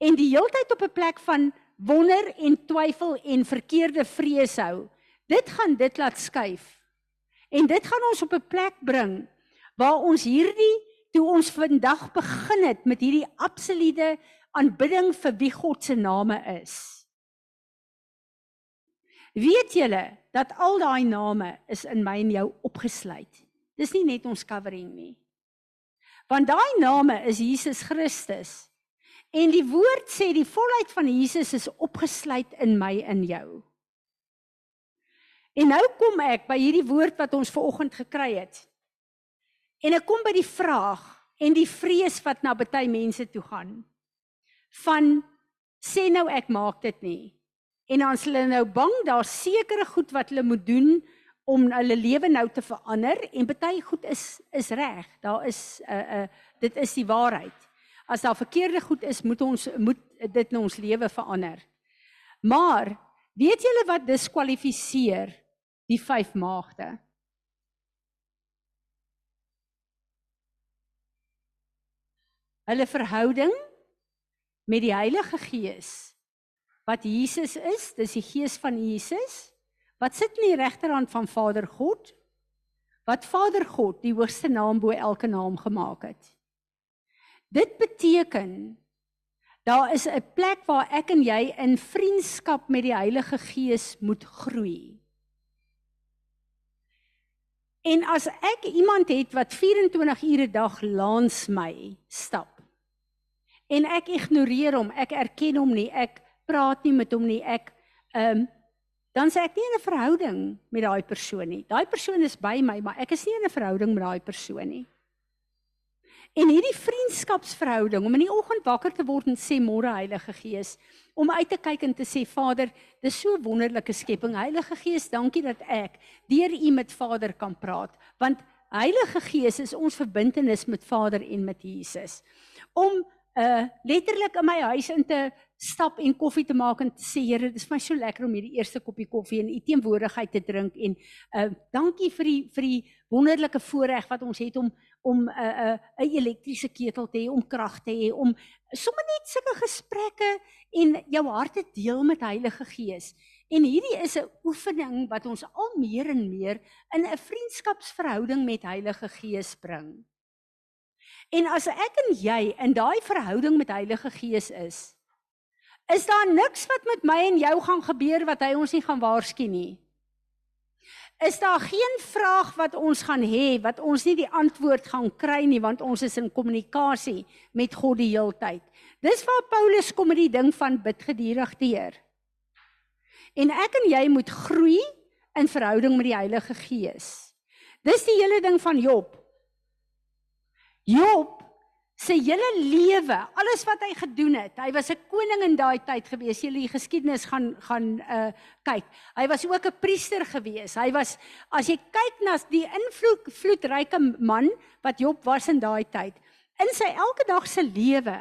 en die heeltyd op 'n plek van wonder en twyfel en verkeerde vrees hou. Dit gaan dit laat skuif. En dit gaan ons op 'n plek bring waar ons hierdie toe ons vandag begin het met hierdie absolute aanbidding vir wie God se name is. Weet julle dat al daai name is in my en jou opgesluit. Dis nie net ons covering nie. Want daai name is Jesus Christus. En die woord sê die volheid van Jesus is opgesluit in my en jou. En nou kom ek by hierdie woord wat ons ver oggend gekry het. En ek kom by die vraag en die vrees wat na baie mense toe gaan. Van sê nou ek maak dit nie. En dan is hulle nou bang daar's sekere goed wat hulle moet doen om hulle lewe nou te verander en baie goed is is reg. Daar is 'n uh, 'n uh, dit is die waarheid as daar verkeerde goed is, moet ons moet dit in ons lewe verander. Maar weet julle wat diskwalifiseer die vyf maagde? Hulle verhouding met die Heilige Gees wat Jesus is, dis die Gees van Jesus wat sit in die regterhand van Vader God wat Vader God die hoogste naam bo elke naam gemaak het. Dit beteken daar is 'n plek waar ek en jy in vriendskap met die Heilige Gees moet groei. En as ek iemand het wat 24 ure 'n dag langs my stap en ek ignoreer hom, ek erken hom nie, ek praat nie met hom nie, ek ehm um, dan sê ek nie 'n verhouding met daai persoon nie. Daai persoon is by my, maar ek is nie in 'n verhouding met daai persoon nie. En hierdie vriendskapsverhouding om in die oggend wakker te word en sê môre Heilige Gees, om uit te kyk en te sê Vader, dis so wonderlike skepping. Heilige Gees, dankie dat ek deur U met Vader kan praat, want Heilige Gees is ons verbintenis met Vader en met Jesus. Om uh letterlik in my huis in te stap en koffie te maak en te sê Here, dis vir my so lekker om hierdie eerste koppie koffie in U teenwoordigheid te drink en uh dankie vir die vir die wonderlike voorreg wat ons het om om 'n uh, 'n uh, 'n elektriese ketel te hê, om krag te hê, om sommer net sulke gesprekke en jou hart te deel met Heilige Gees. En hierdie is 'n oefening wat ons al meer en meer in 'n vriendskapsverhouding met Heilige Gees bring. En as ek en jy in daai verhouding met Heilige Gees is, is daar niks wat met my en jou gaan gebeur wat hy ons nie gaan waarsku nie is daar geen vraag wat ons gaan hê wat ons nie die antwoord gaan kry nie want ons is in kommunikasie met God die heeltyd. Dis waar Paulus kom met die ding van bid geduldig teer. En ek en jy moet groei in verhouding met die Heilige Gees. Dis die hele ding van Job. Job sy hele lewe, alles wat hy gedoen het. Hy was 'n koning in daai tyd gewees. Jy die geskiedenis gaan gaan uh kyk. Hy was ook 'n priester gewees. Hy was as jy kyk na die invloed vloedryke man wat Job was in daai tyd. In sy elke dag se lewe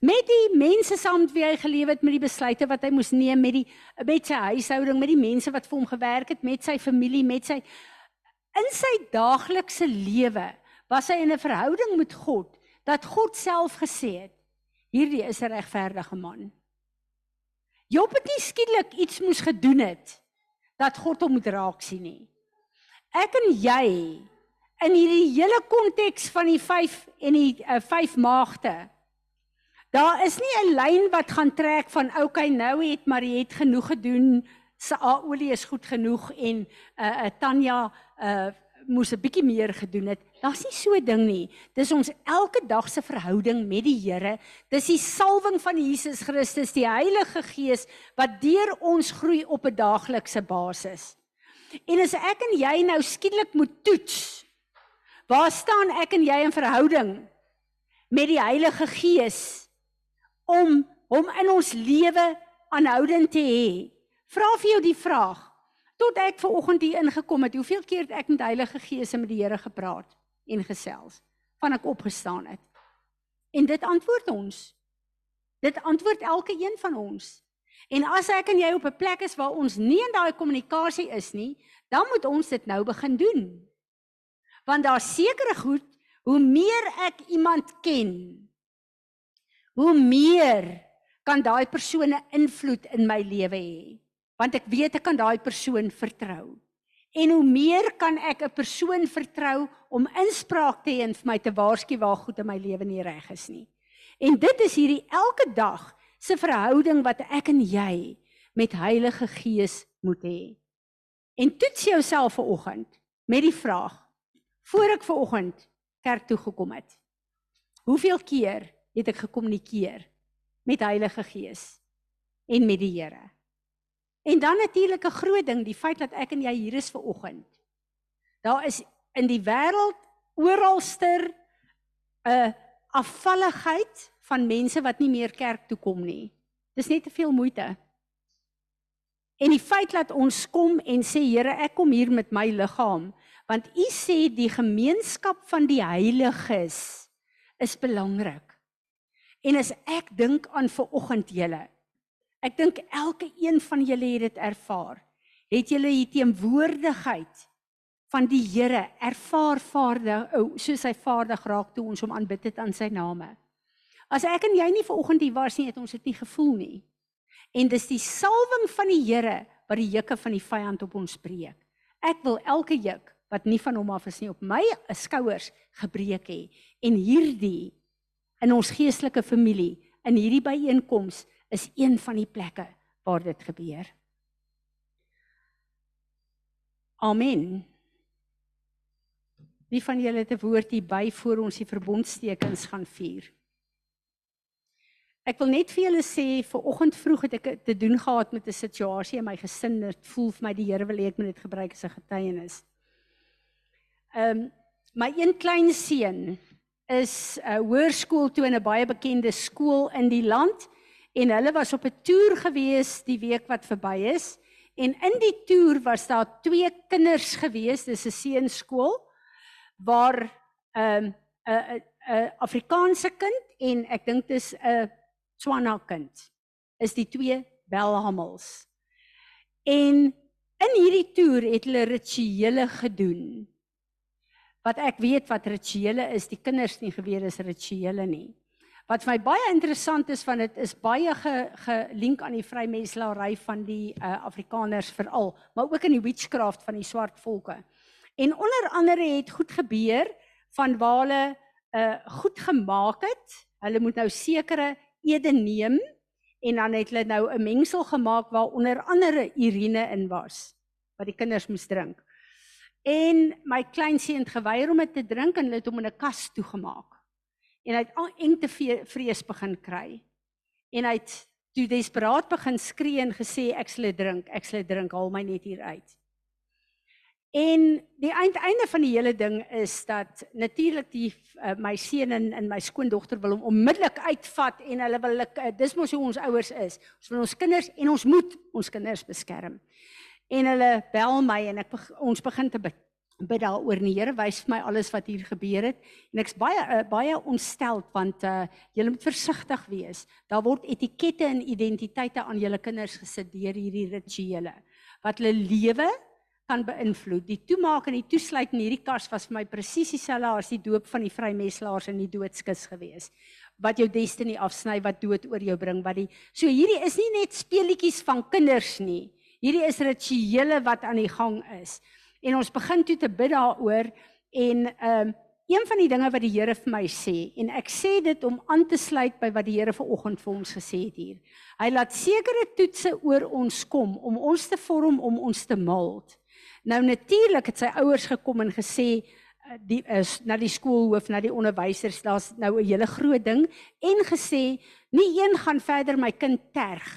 met die mense saam met wie hy geleef het met die besluite wat hy moes neem met die met sy huishouding, met die mense wat vir hom gewerk het, met sy familie, met sy in sy daaglikse lewe was hy in 'n verhouding met God dat God self gesê het hierdie is 'n regverdige man. Job het nie skielik iets moes gedoen het dat God hom moet raak sien nie. Ek en jy in hierdie hele konteks van die 5 en die 5 uh, maagde. Daar is nie 'n lyn wat gaan trek van okay nou het Marie het genoeg gedoen. Sy olie is goed genoeg en 'n uh, uh, Tanya uh, moes 'n bietjie meer gedoen het. Daar's nie so 'n ding nie. Dis ons elke dag se verhouding met die Here. Dis die salwing van Jesus Christus, die Heilige Gees wat deur ons groei op 'n daaglikse basis. En as ek en jy nou skielik moet toets, waar staan ek en jy in verhouding met die Heilige Gees om hom in ons lewe aanhoudend te hê? Vra vir jou die vraag. Tot ek ver oggend hier ingekom het, hoeveel keer het ek met Heilige Gees en met die Here gepraat? en gesels van ek opgestaan het. En dit antwoord ons. Dit antwoord elke een van ons. En as ek en jy op 'n plek is waar ons nie in daai kommunikasie is nie, dan moet ons dit nou begin doen. Want daar sekerre goed, hoe meer ek iemand ken, hoe meer kan daai persone invloed in my lewe hê. Want ek weet ek kan daai persoon vertrou. En hoe meer kan ek 'n persoon vertrou om inspraak te hê en vir my te waarsku waar goed in my lewe nie reg is nie. En dit is hierdie elke dag se verhouding wat ek en jy met Heilige Gees moet hê. En toets jouself vanoggend met die vraag: Voor ek vanoggend kerk toe gekom het, hoeveel keer het ek gekommunikeer met Heilige Gees en met die Here? En dan natuurlik 'n groot ding, die feit dat ek en jy hier is ver oggend. Daar is in die wêreld oralster 'n afvalligheid van mense wat nie meer kerk toe kom nie. Dis net te veel moeite. En die feit dat ons kom en sê Here, ek kom hier met my liggaam, want U sê die gemeenskap van die heiliges is belangrik. En as ek dink aan ver oggend julle Ek dink elke een van julle het dit ervaar. Het julle die teenwoordigheid van die Here ervaar vaardig, ou, soos hy vaardig raak toe ons hom aanbid het aan sy name. As ek en jy nie vanoggend hier was nie, het ons dit nie gevoel nie. En dis die salwing van die Here wat die juke van die vyand op ons breek. Ek wil elke juk wat nie van hom af is nie op my skouers gebreek het en hierdie in ons geestelike familie in hierdie byeenkoms is een van die plekke waar dit gebeur. Amen. Wie van julle het 'n woord hier by voor ons die verbondstekens gaan vier? Ek wil net vir julle sê vir oggend vroeg het ek te doen gehad met 'n situasie in my gesin. Dit voel vir my die Here wil hê ek moet dit gebruik as 'n getuienis. Ehm um, my een klein seun is uh, hoërskool toe in 'n baie bekende skool in die land en hulle was op 'n toer gewees die week wat verby is en in die toer was daar twee kinders gewees, dis 'n seunskool waar ehm um, 'n 'n Afrikaanse kind en ek dink dis 'n Tswana kind is die twee Belhamels. En in hierdie toer het hulle rituele gedoen. Wat ek weet wat rituele is, die kinders nie geweet is rituele nie. Wat vir my baie interessant is van dit is baie gelink ge aan die vrymenslary van die uh, Afrikaners veral, maar ook in die witchcraft van die swart volke. En onder andere het goed gebeur van waar hulle uh, goed gemaak het. Hulle moet nou sekere ede neem en dan het hulle nou 'n mengsel gemaak waar onder andere urine in was wat die kinders moes drink. En my kleinseun het geweier om dit te drink en hulle het hom in 'n kas toegemaak. En hy het al engte vrees begin kry. En hy het toe desperaat begin skree en gesê ek sal dit drink, ek sal dit drink, haal my net hier uit. En die einde van die hele ding is dat natuurlik die uh, my seun en, en my skoondogter wil hom onmiddellik uitvat en hulle wil uh, dis mos hoe ons ouers is. Ons wil ons kinders en ons moet ons kinders beskerm. En hulle bel my en ek ons begin te bid, bid daaroor en die Here wys vir my alles wat hier gebeur het en ek's baie uh, baie ontsteld want uh, julle moet versigtig wees. Daar word etikette en identiteite aan julle kinders gesit deur hierdie rituele wat hulle lewe kan beïnvloed. Die toemaak en die toesluit in hierdie kas was vir my presies dieselfde as die doop van die vrymeslaers in die doodskus gewees. Wat jou destiny afsny, wat dood oor jou bring, wat die So hierdie is nie net speletjies van kinders nie. Hierdie is rituele wat aan die gang is. En ons begin toe te bid daaroor en ehm um, een van die dinge wat die Here vir my sê en ek sê dit om aan te sluit by wat die Here vanoggend vir ons gesê het hier. Hy laat sekere toetse oor ons kom om ons te vorm om ons te mold. Nou natuurlik het sy ouers gekom en gesê eh, die is na die skoolhoof, na die onderwysers, daar's nou 'n hele groot ding en gesê nie een gaan verder my kind terg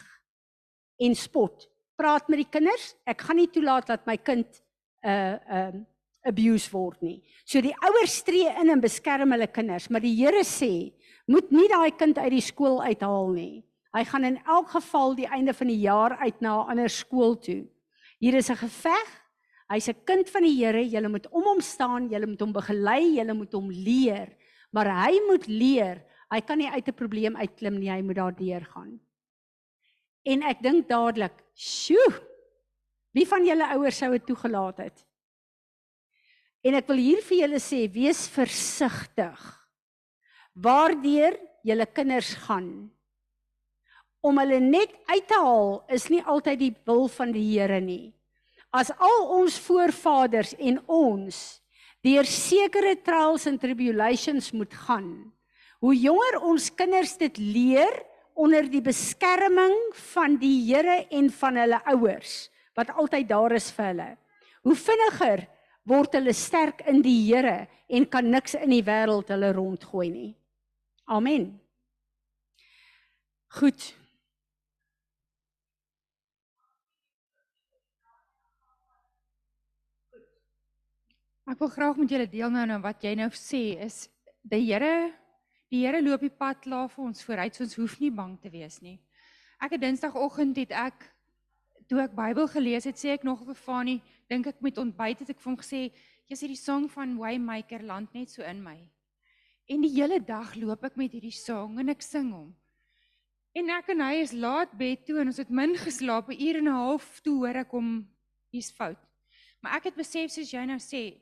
en spot. Praat met die kinders. Ek gaan nie toelaat dat my kind uh, 'n uh, abuse word nie. So die ouers tree in en beskerm hulle kinders, maar die Here sê, moet nie daai kind uit die skool uithaal nie. Hy gaan in elk geval die einde van die jaar uit na 'n ander skool toe. Hier is 'n geveg Hy's 'n kind van die Here. Jy moet om hom staan, jy moet hom begelei, jy moet hom leer. Maar hy moet leer. Hy kan nie uit 'n probleem uitklim nie, hy moet daardeur gaan. En ek dink dadelik, "Sjoe! Wie van julle ouers sou dit toegelaat het?" En ek wil hier vir julle sê, wees versigtig. Waardeur julle kinders gaan om hulle net uit te haal is nie altyd die wil van die Here nie as al ons voorvaders en ons deur sekere trials and tribulations moet gaan. Hoe jonger ons kinders dit leer onder die beskerming van die Here en van hulle ouers wat altyd daar is vir hulle. Hoe vinniger word hulle sterk in die Here en kan niks in die wêreld hulle rondgooi nie. Amen. Goed. Ek wil graag met julle deel nou nou wat jy nou sê is die Here die Here loop die pad klaar vir ons vooruit so ons hoef nie bang te wees nie. Ek het Dinsdagoggend het ek toe ek Bybel gelees het sê ek nog vir Fani dink ek met ontbyt het ek vir hom gesê jy's hierdie song van Waymaker land net so in my. En die hele dag loop ek met hierdie song en ek sing hom. En ek en hy is laat bed toe en ons het min geslaap 'n uur en 'n half toe hoor ek hom hier's fout. Maar ek het besef soos jy nou sê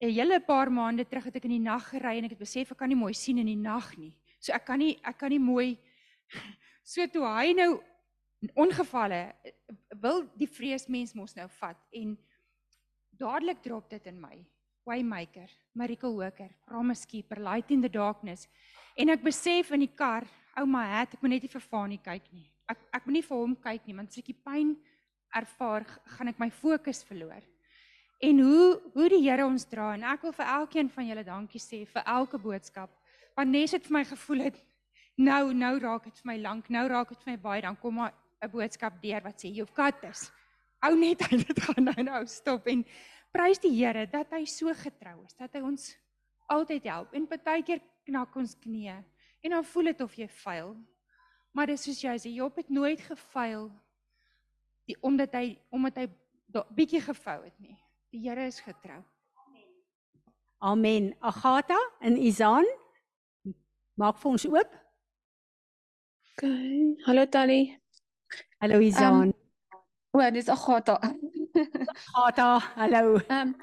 'n hele paar maande terug het ek in die nag gery en ek het besef ek kan nie mooi sien in die nag nie. So ek kan nie ek kan nie mooi so toe hy nou ongevalle wil die vrees mens mos nou vat en dadelik drop dit in my. Waymaker, Miracle Worker, Promise Keeper, Light in the Darkness. En ek besef in die kar, ou my het, ek moet net nie vir Fanie kyk nie. Ek ek moet nie vir hom kyk nie, want as ek die pyn ervaar, gaan ek my fokus verloor. En hoe hoe die Here ons dra en ek wil vir elkeen van julle dankie sê vir elke boodskap. Want nes dit vir my gevoel het nou nou raak dit vir my lank, nou raak dit vir my baie dan kom maar 'n boodskap deur wat sê you've got this. Hou net uit dit gaan nou nou stop en prys die Here dat hy so getrou is, dat hy ons altyd help. En partykeer knak ons knieë en dan voel dit of jy faal. Maar dis soos jy sê, Job het nooit gefaal die omdat hy omdat hy bietjie gevou het nie. Die Here is getrou. Amen. Agatha en Izaan maak vir ons oop. Okay. Hallo Tannie. Hallo Izaan. O, dis Agatha. Agatha, hallo. Ehm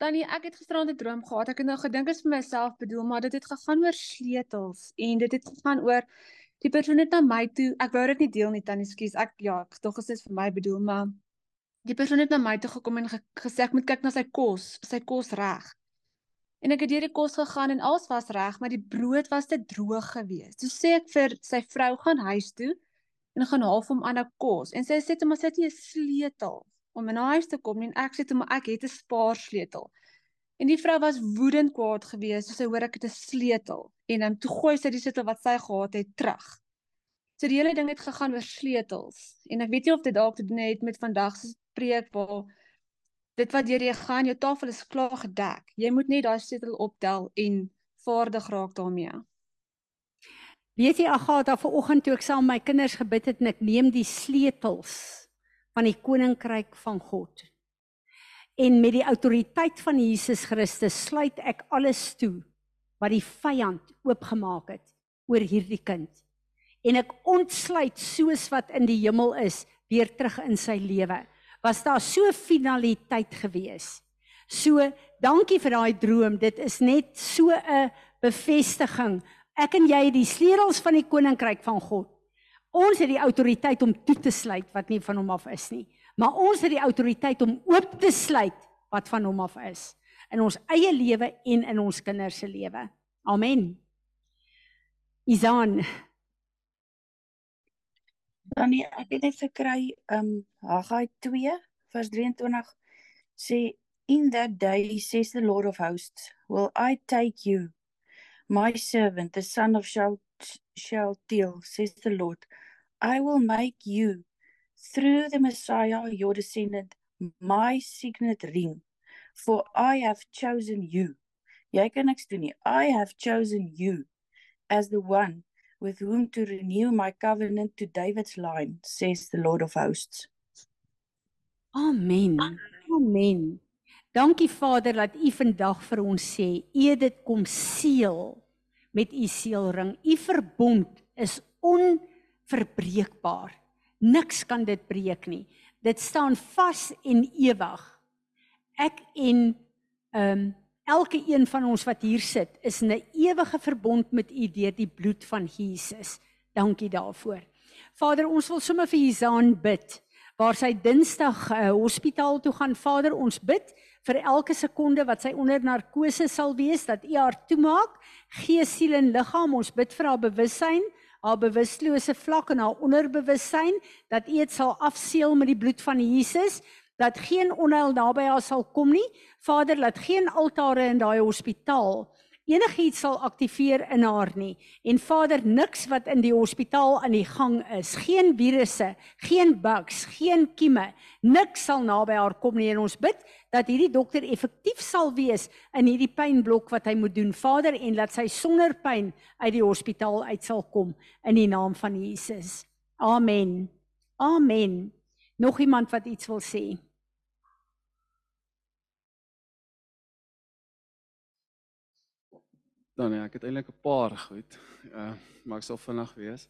Tannie, ek het gisterand 'n droom gehad. Ek het nou gedink is vir myself bedoel, maar dit het gegaan oor sleutels en dit het gegaan oor die persoon het na my toe. Ek wou dit nie deel nie, Tannie, skus. Ek ja, ek dog dit is vir my bedoel, maar die persoon het na my toe gekom en ge gesê ek moet kyk na sy kos, sy kos reg. En ek het deur die kos gegaan en alles was reg, maar die brood was te droog geweest. Toe sê ek vir sy vrou gaan huis toe en gaan haal vir hom ander kos. En sy sê toe maar sy het nie 'n sleutel om in huis te kom nie. En ek sê toe maar ek het 'n spaarsleutel. En die vrou was woedend kwaad geweest, so sy hoor ek het 'n sleutel en dan toe gooi sy die sleutel wat sy gehad het terug. So die hele ding het gegaan oor sleutels. En ek weet nie of dit dalk te doen het met vandag se preek waar dit wat deur jy gaan, jou tafel is klaar gedek. Jy moet net daai sleutel optel en vaardig raak daarmee. Weet jy Agatha, vanoggend toe ek saam my kinders gebid het en ek neem die sleutels van die koninkryk van God. En met die autoriteit van Jesus Christus sluit ek alles toe wat die vyand oopgemaak het oor hierdie kind. En ek ontsluit soos wat in die hemel is weer terug in sy lewe. Was daar so finaliteit gewees. So, dankie vir daai droom. Dit is net so 'n bevestiging Ek en jy het die sleutels van die koninkryk van God. Ons het die autoriteit om toe te sluit wat nie van hom af is nie, maar ons het die autoriteit om oop te sluit wat van hom af is in ons eie lewe en in ons kinders se lewe. Amen. Izaan, Dan ek het net gekry um Haggai 2 vers 23 sê in that day says the Lord of hosts will I take you my servant the son of Shal Shaltiel says the Lord I will make you through the Messiah your descendant my signet ring for I have chosen you jy kan niks doen nie I have chosen you as the one with whom to renew my covenant to David's line, says the Lord of hosts. amen. Amen. Dankie Vader dat U vandag vir ons sê, U dit kom seël met U seelring. U verbond is onverbreekbaar. Niks kan dit breek nie. Dit staan vas en ewig. Ek en ehm um, elke een van ons wat hier sit is 'n ewige verbond met U deur die bloed van Jesus. Dankie daarvoor. Vader, ons wil sommer vir Hizaan bid waar sy Dinsdag uh, hospitaal toe gaan. Vader, ons bid vir elke sekonde wat sy onder narkose sal wees dat U haar toemaak, gees, siel en liggaam. Ons bid vir haar bewussyn, haar bewustelose vlak en haar onderbewussyn dat U dit sal afseël met die bloed van Jesus dat geen onheil naby haar sal kom nie. Vader, laat geen altare in daai hospitaal enigiets sal aktiveer in haar nie. En Vader, niks wat in die hospitaal aan die gang is, geen virusse, geen bugs, geen kieme, niks sal naby haar kom nie. En ons bid dat hierdie dokter effektief sal wees in hierdie pynblok wat hy moet doen. Vader, en laat sy sonder pyn uit die hospitaal uit sal kom in die naam van Jesus. Amen. Amen. Nog iemand wat iets wil sê? Dan ja, ek het eintlik 'n paar goed. Uh maar ek sal vinnig wees.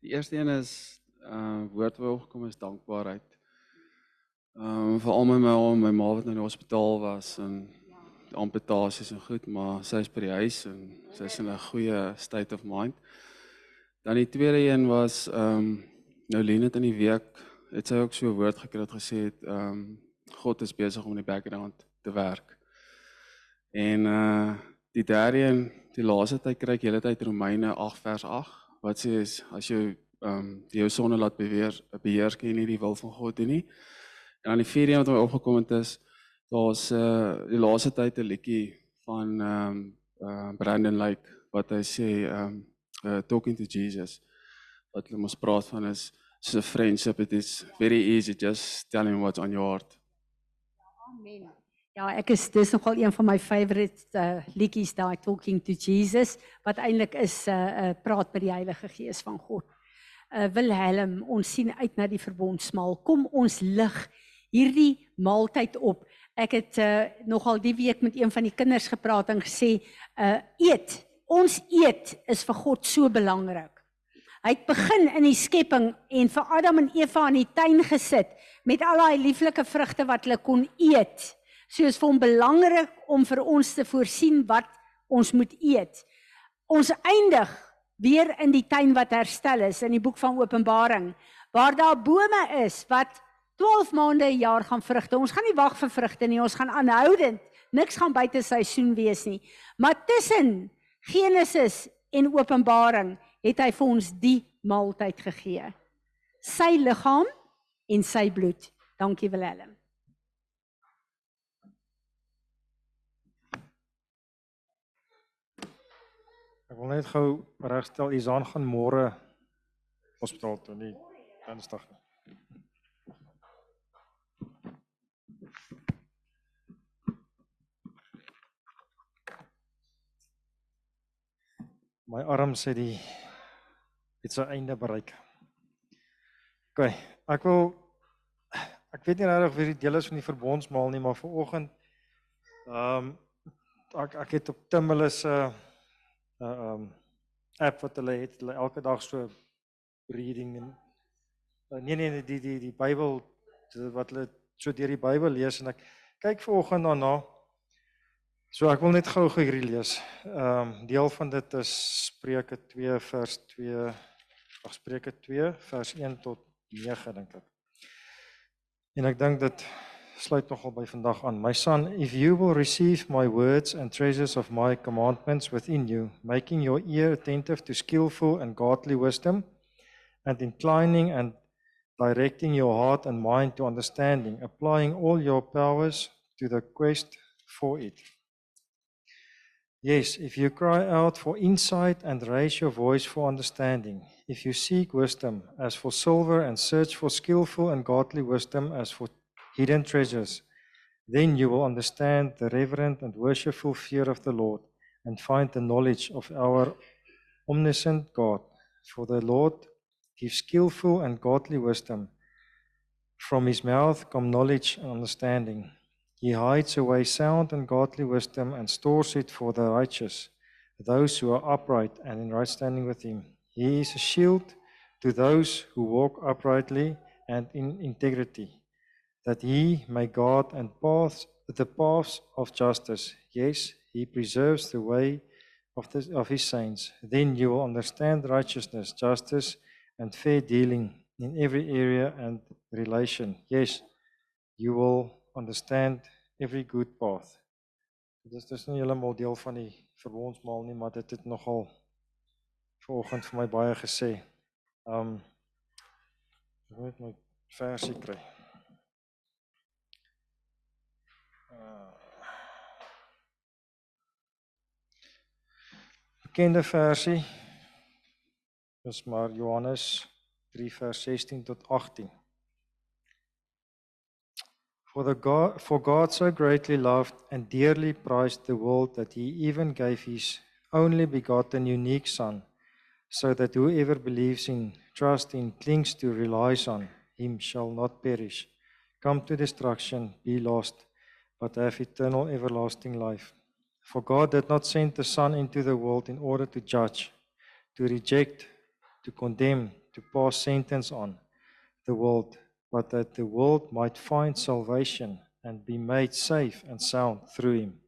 Die eerste een is uh woord wat opgekom is dankbaarheid. Ehm um, veral my ma, my ma wat nou in die hospitaal was en amputasies en goed, maar sy is by die huis en sy is in 'n goeie state of mind. Dan die tweede een was ehm um, nou Lena het in die week het sy ook so 'n woord gekry wat gesê het ehm um, God is besig om in die background te werk. En uh die derde en die laaste tyd kry ek hele tyd Romeine 8 vers 8 wat sê is as jy ehm um, jou sonde laat beheer beheer kan jy nie die wil van God doen nie. En dan die vierde een wat my opgekom het is daar's uh die laaste tyd 'n liedjie van ehm um, uh Brandon Lake wat hy sê ehm um, uh, talking to Jesus wat hulle mos praat van is so 'n friendship it is very easy just tell him what's on your heart. Ja, ek is dis nogal een van my favourite uh, liedjies daai Talking to Jesus wat eintlik is 'n uh, uh, praat met die Heilige Gees van God. Uh Wilhelm, ons sien uit na die verbondsmaal. Kom ons lig hierdie maaltyd op. Ek het uh nogal die week met een van die kinders gepraat en gesê, uh eet. Ons eet is vir God so belangrik. Hy het begin in die skepping en vir Adam en Eva in die tuin gesit met al daai lieflike vrugte wat hulle kon eet. So is vir hom belangrik om vir ons te voorsien wat ons moet eet. Ons eindig weer in die tuin wat herstel is in die boek van Openbaring waar daar bome is wat 12 maande 'n jaar gaan vrugte. Ons gaan nie wag vir vrugte nie, ons gaan aanhoudend. Niks gaan buite seisoen wees nie. Maar tussen Genesis en Openbaring het hy vir ons die maaltyd gegee. Sy liggaam en sy bloed. Dankie Willem. Ek wil net gou regstel Izaan gaan môre hospitaal toe nie Dinsdag nie. My arm sê die het sy einde bereik. OK, ek wil ek weet nie regtig wie die deel is van die verbondsmaal nie, maar vir oggend ehm um, ek ek het op Timulus se uh, 'n uh, um app wat hulle het, hulle elke dag so reading en uh, nee nee die die die Bybel wat hulle so deur die Bybel lees en ek kyk vanoggend daarna. So ek wil net gou gou hierdie lees. Ehm um, deel van dit is Spreuke 2 vers 2 of Spreuke 2 vers 1 tot 9 dink ek. En ek dink dit sluit nogal by vandag aan. My son, if you will receive my words and treasures of my commandments within you, making your ear attentive to skillful and godly wisdom, and inclining and directing your heart and mind to understanding, applying all your powers to the quest for it. Yes, if you cry out for insight and raise your voice for understanding, if you seek wisdom as for silver and search for skillful and godly wisdom as for hidden treasures. Then you will understand the reverent and worshipful fear of the Lord and find the knowledge of our omniscient God. For the Lord gives skillful and godly wisdom. From his mouth come knowledge and understanding. He hides away sound and godly wisdom and stores it for the righteous, those who are upright and in right standing with him. He is a shield to those who walk uprightly and in integrity that he may guard and paths the paths of justice. Yes, he preserves the way of, the, of his saints. Then you will understand righteousness, justice, and fair dealing in every area and relation. Yes, you will understand every good path. Dit is dus nie heeltemal deel van die verbondsmaal nie, maar dit het nogal vanoggend vir my baie gesê. Um ek moet my versie kry. Bekende versie is maar Johannes 3 vers 16 tot 18. For the God for God so greatly loved and dearly prized the world that he even gave his only begotten unique son so that whoever believes in trust in clings to relies on him shall not perish come to destruction be lost but have eternal everlasting life For God did not send the Son into the world in order to judge, to reject, to condemn, to pass sentence on the world, but that the world might find salvation and be made safe and sound through him.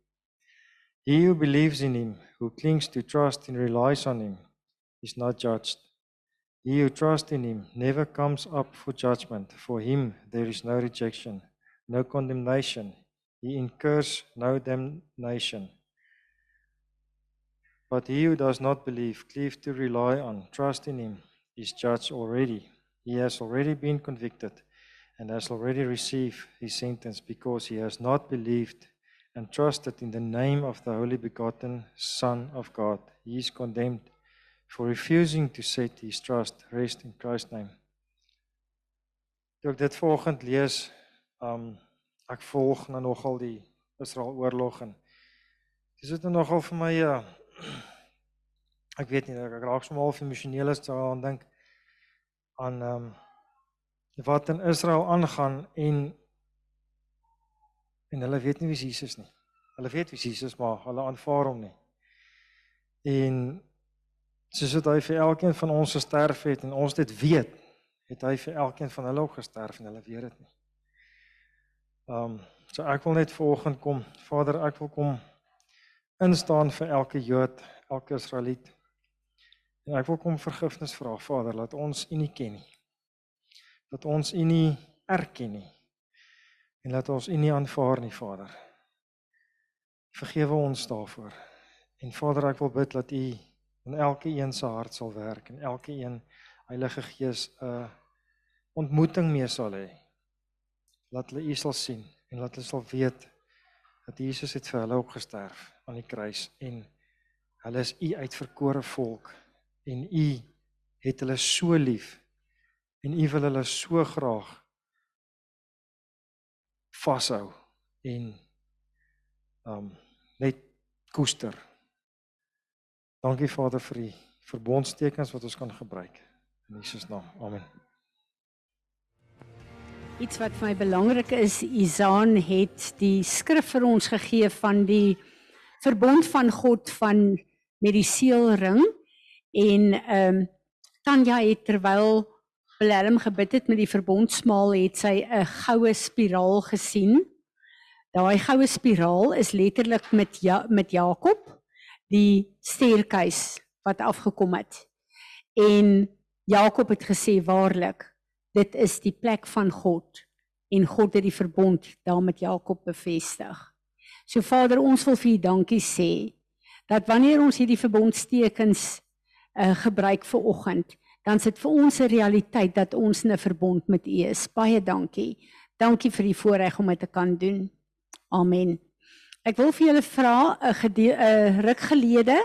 He who believes in him, who clings to trust and relies on him, is not judged. He who trusts in him never comes up for judgment. For him there is no rejection, no condemnation. he incurs no damnation. But he who does not believe, cleave to rely on, trust in him, is judged already. He has already been convicted and has already received his sentence because he has not believed and trusted in the name of the only begotten Son of God. He is condemned for refusing to set his trust rest in Christ's name. Toe ek dit vanoggend lees, um ek volg nou nogal die Israel oorlog en dis dit nou nogal vir my ja ek weet nie ek raak sommer half emosioneel as daaraan dink aan um wat in Israel aangaan en en hulle weet nie wie Jesus nie. Hulle weet wie Jesus maar hulle aanvaar hom nie. En soos dit hy vir elkeen van ons gesterf het en ons dit weet, het hy vir elkeen van hulle ook gesterf en hulle weet dit nie. Ehm um, so ek wil net vanoggend kom, Vader, ek wil kom instaan vir elke Jood, elke Israeliet. En ek wil kom vergifnis vra, Vader, laat ons U nie ken nie. Dat ons U nie erken nie. En laat ons U nie aanvaar nie, Vader. Vergewe ons daarvoor. En Vader, ek wil bid dat U in elke een se hart sal werk en elke een Heilige Gees 'n uh, ontmoeting mee sal hê. Laat hulle U sal sien en laat hulle sal weet dat Jesus het vir hulle ook gesterf aan die kruis en hulle is U uitverkore volk en U het hulle so lief en U wil hulle so graag vashou en um net koester. Dankie Vader vir die verbondstekens wat ons kan gebruik. In Jesus naam. Amen. Iets wat vir my belangrik is, Isaan het die skrif vir ons gegee van die verbond van God van met die seelring en ehm um, Tanya het terwyl Willem gebid het met die verbondsmaal het sy 'n goue spiraal gesien. Daai goue spiraal is letterlik met ja, met Jakob die sterkhuis wat afgekom het. En Jakob het gesê waarlik dit is die plek van God en God het die verbond daar met Jakob bevestig. So Vader, ons wil vir U dankie sê dat wanneer ons hierdie verbondstekens uh, gebruik vir oggend, dan sit vir ons 'n realiteit dat ons 'n verbond met U is. Baie dankie. Dankie vir die voorreg om dit te kan doen. Amen. Ek wil vir julle vra 'n 'n ruk gelede,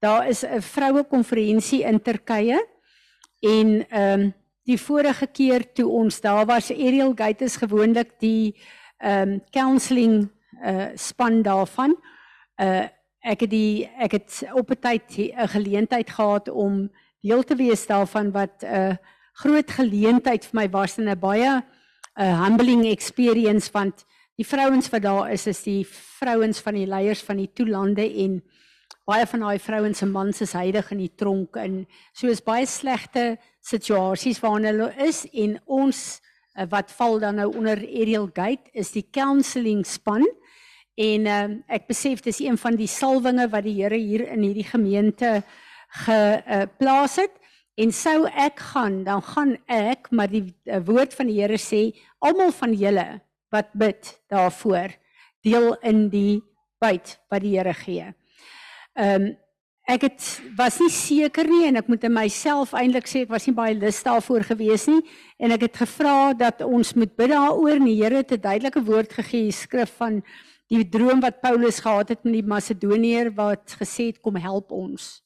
daar is 'n vroue konferensie in Turkye en ehm um, die vorige keer toe ons daar was Ariel Gate is gewoonlik die ehm um, counselling uh span daarvan. Uh ek het die ek het op 'n tyd 'n geleentheid gehad om deel te wees daarvan wat 'n uh, groot geleentheid vir my was en 'n baie 'n uh, humbling experience want die vrouens wat daar is is die vrouens van die leiers van die toelande en baie van daai vrouens se mans is heilig in die tronk en so is baie slegte situasies waarin hulle is en ons uh, wat val dan nou onder Ariel Gate is die counselling span. En uh, ek besef dis een van die salwinge wat die Here hier in hierdie gemeente geplaas uh, het. En sou ek gaan dan gaan ek maar die uh, woord van die Here sê almal van julle wat bid daarvoor deel in die byt wat die Here gee. Ehm um, ek het was nie seker nie en ek moet in myself eintlik sê ek was nie baie lus daarvoor gewees nie. En ek het gevra dat ons moet bid daaroor en die Here het 'n duidelike woord gegee die skrif van die droom wat Paulus gehad het met die Macedoniër wat gesê het kom help ons.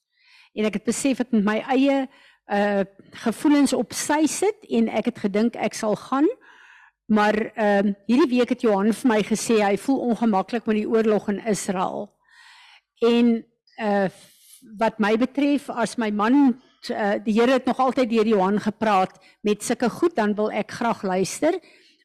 En ek het besef ek met my eie uh gevoelens op sy sit en ek het gedink ek sal gaan. Maar ehm uh, hierdie week het Johan vir my gesê hy voel ongemaklik met die oorlog in Israel. En uh wat my betref as my man uh, die Here het nog altyd deur Johan gepraat met sulke goed dan wil ek graag luister.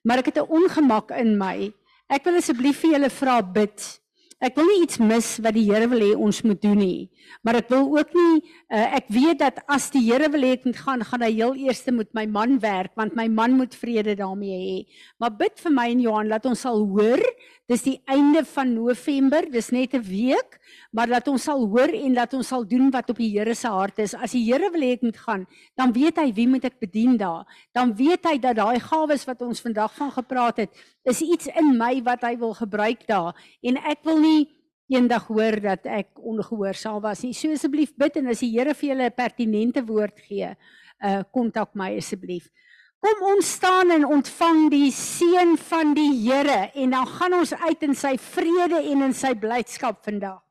Maar ek het 'n ongemak in my. Ek wil asseblief vir julle vra bid. Ek wil nie iets mis wat die Here wil hê ons moet doen nie. Maar ek wil ook nie uh, ek weet dat as die Here wil hê ek moet gaan gaan hy heel eers met my man werk want my man moet vrede daarmee hê. Maar bid vir my en Johan laat ons sal hoor dis die einde van November dis net 'n week maar dat ons sal hoor en dat ons sal doen wat op die Here se hart is. As die Here wil hê ek moet gaan, dan weet hy wie moet ek bedien daar. Dan weet hy dat daai gawes wat ons vandag van gepraat het, is iets in my wat hy wil gebruik daar en ek wil nie eendag hoor dat ek ongehoorsaam was nie. So asseblief bid en as die Here vir julle 'n pertinente woord gee, uh kontak my asseblief. Kom ons staan en ontvang die seën van die Here en dan gaan ons uit in sy vrede en in sy blydskap vandag.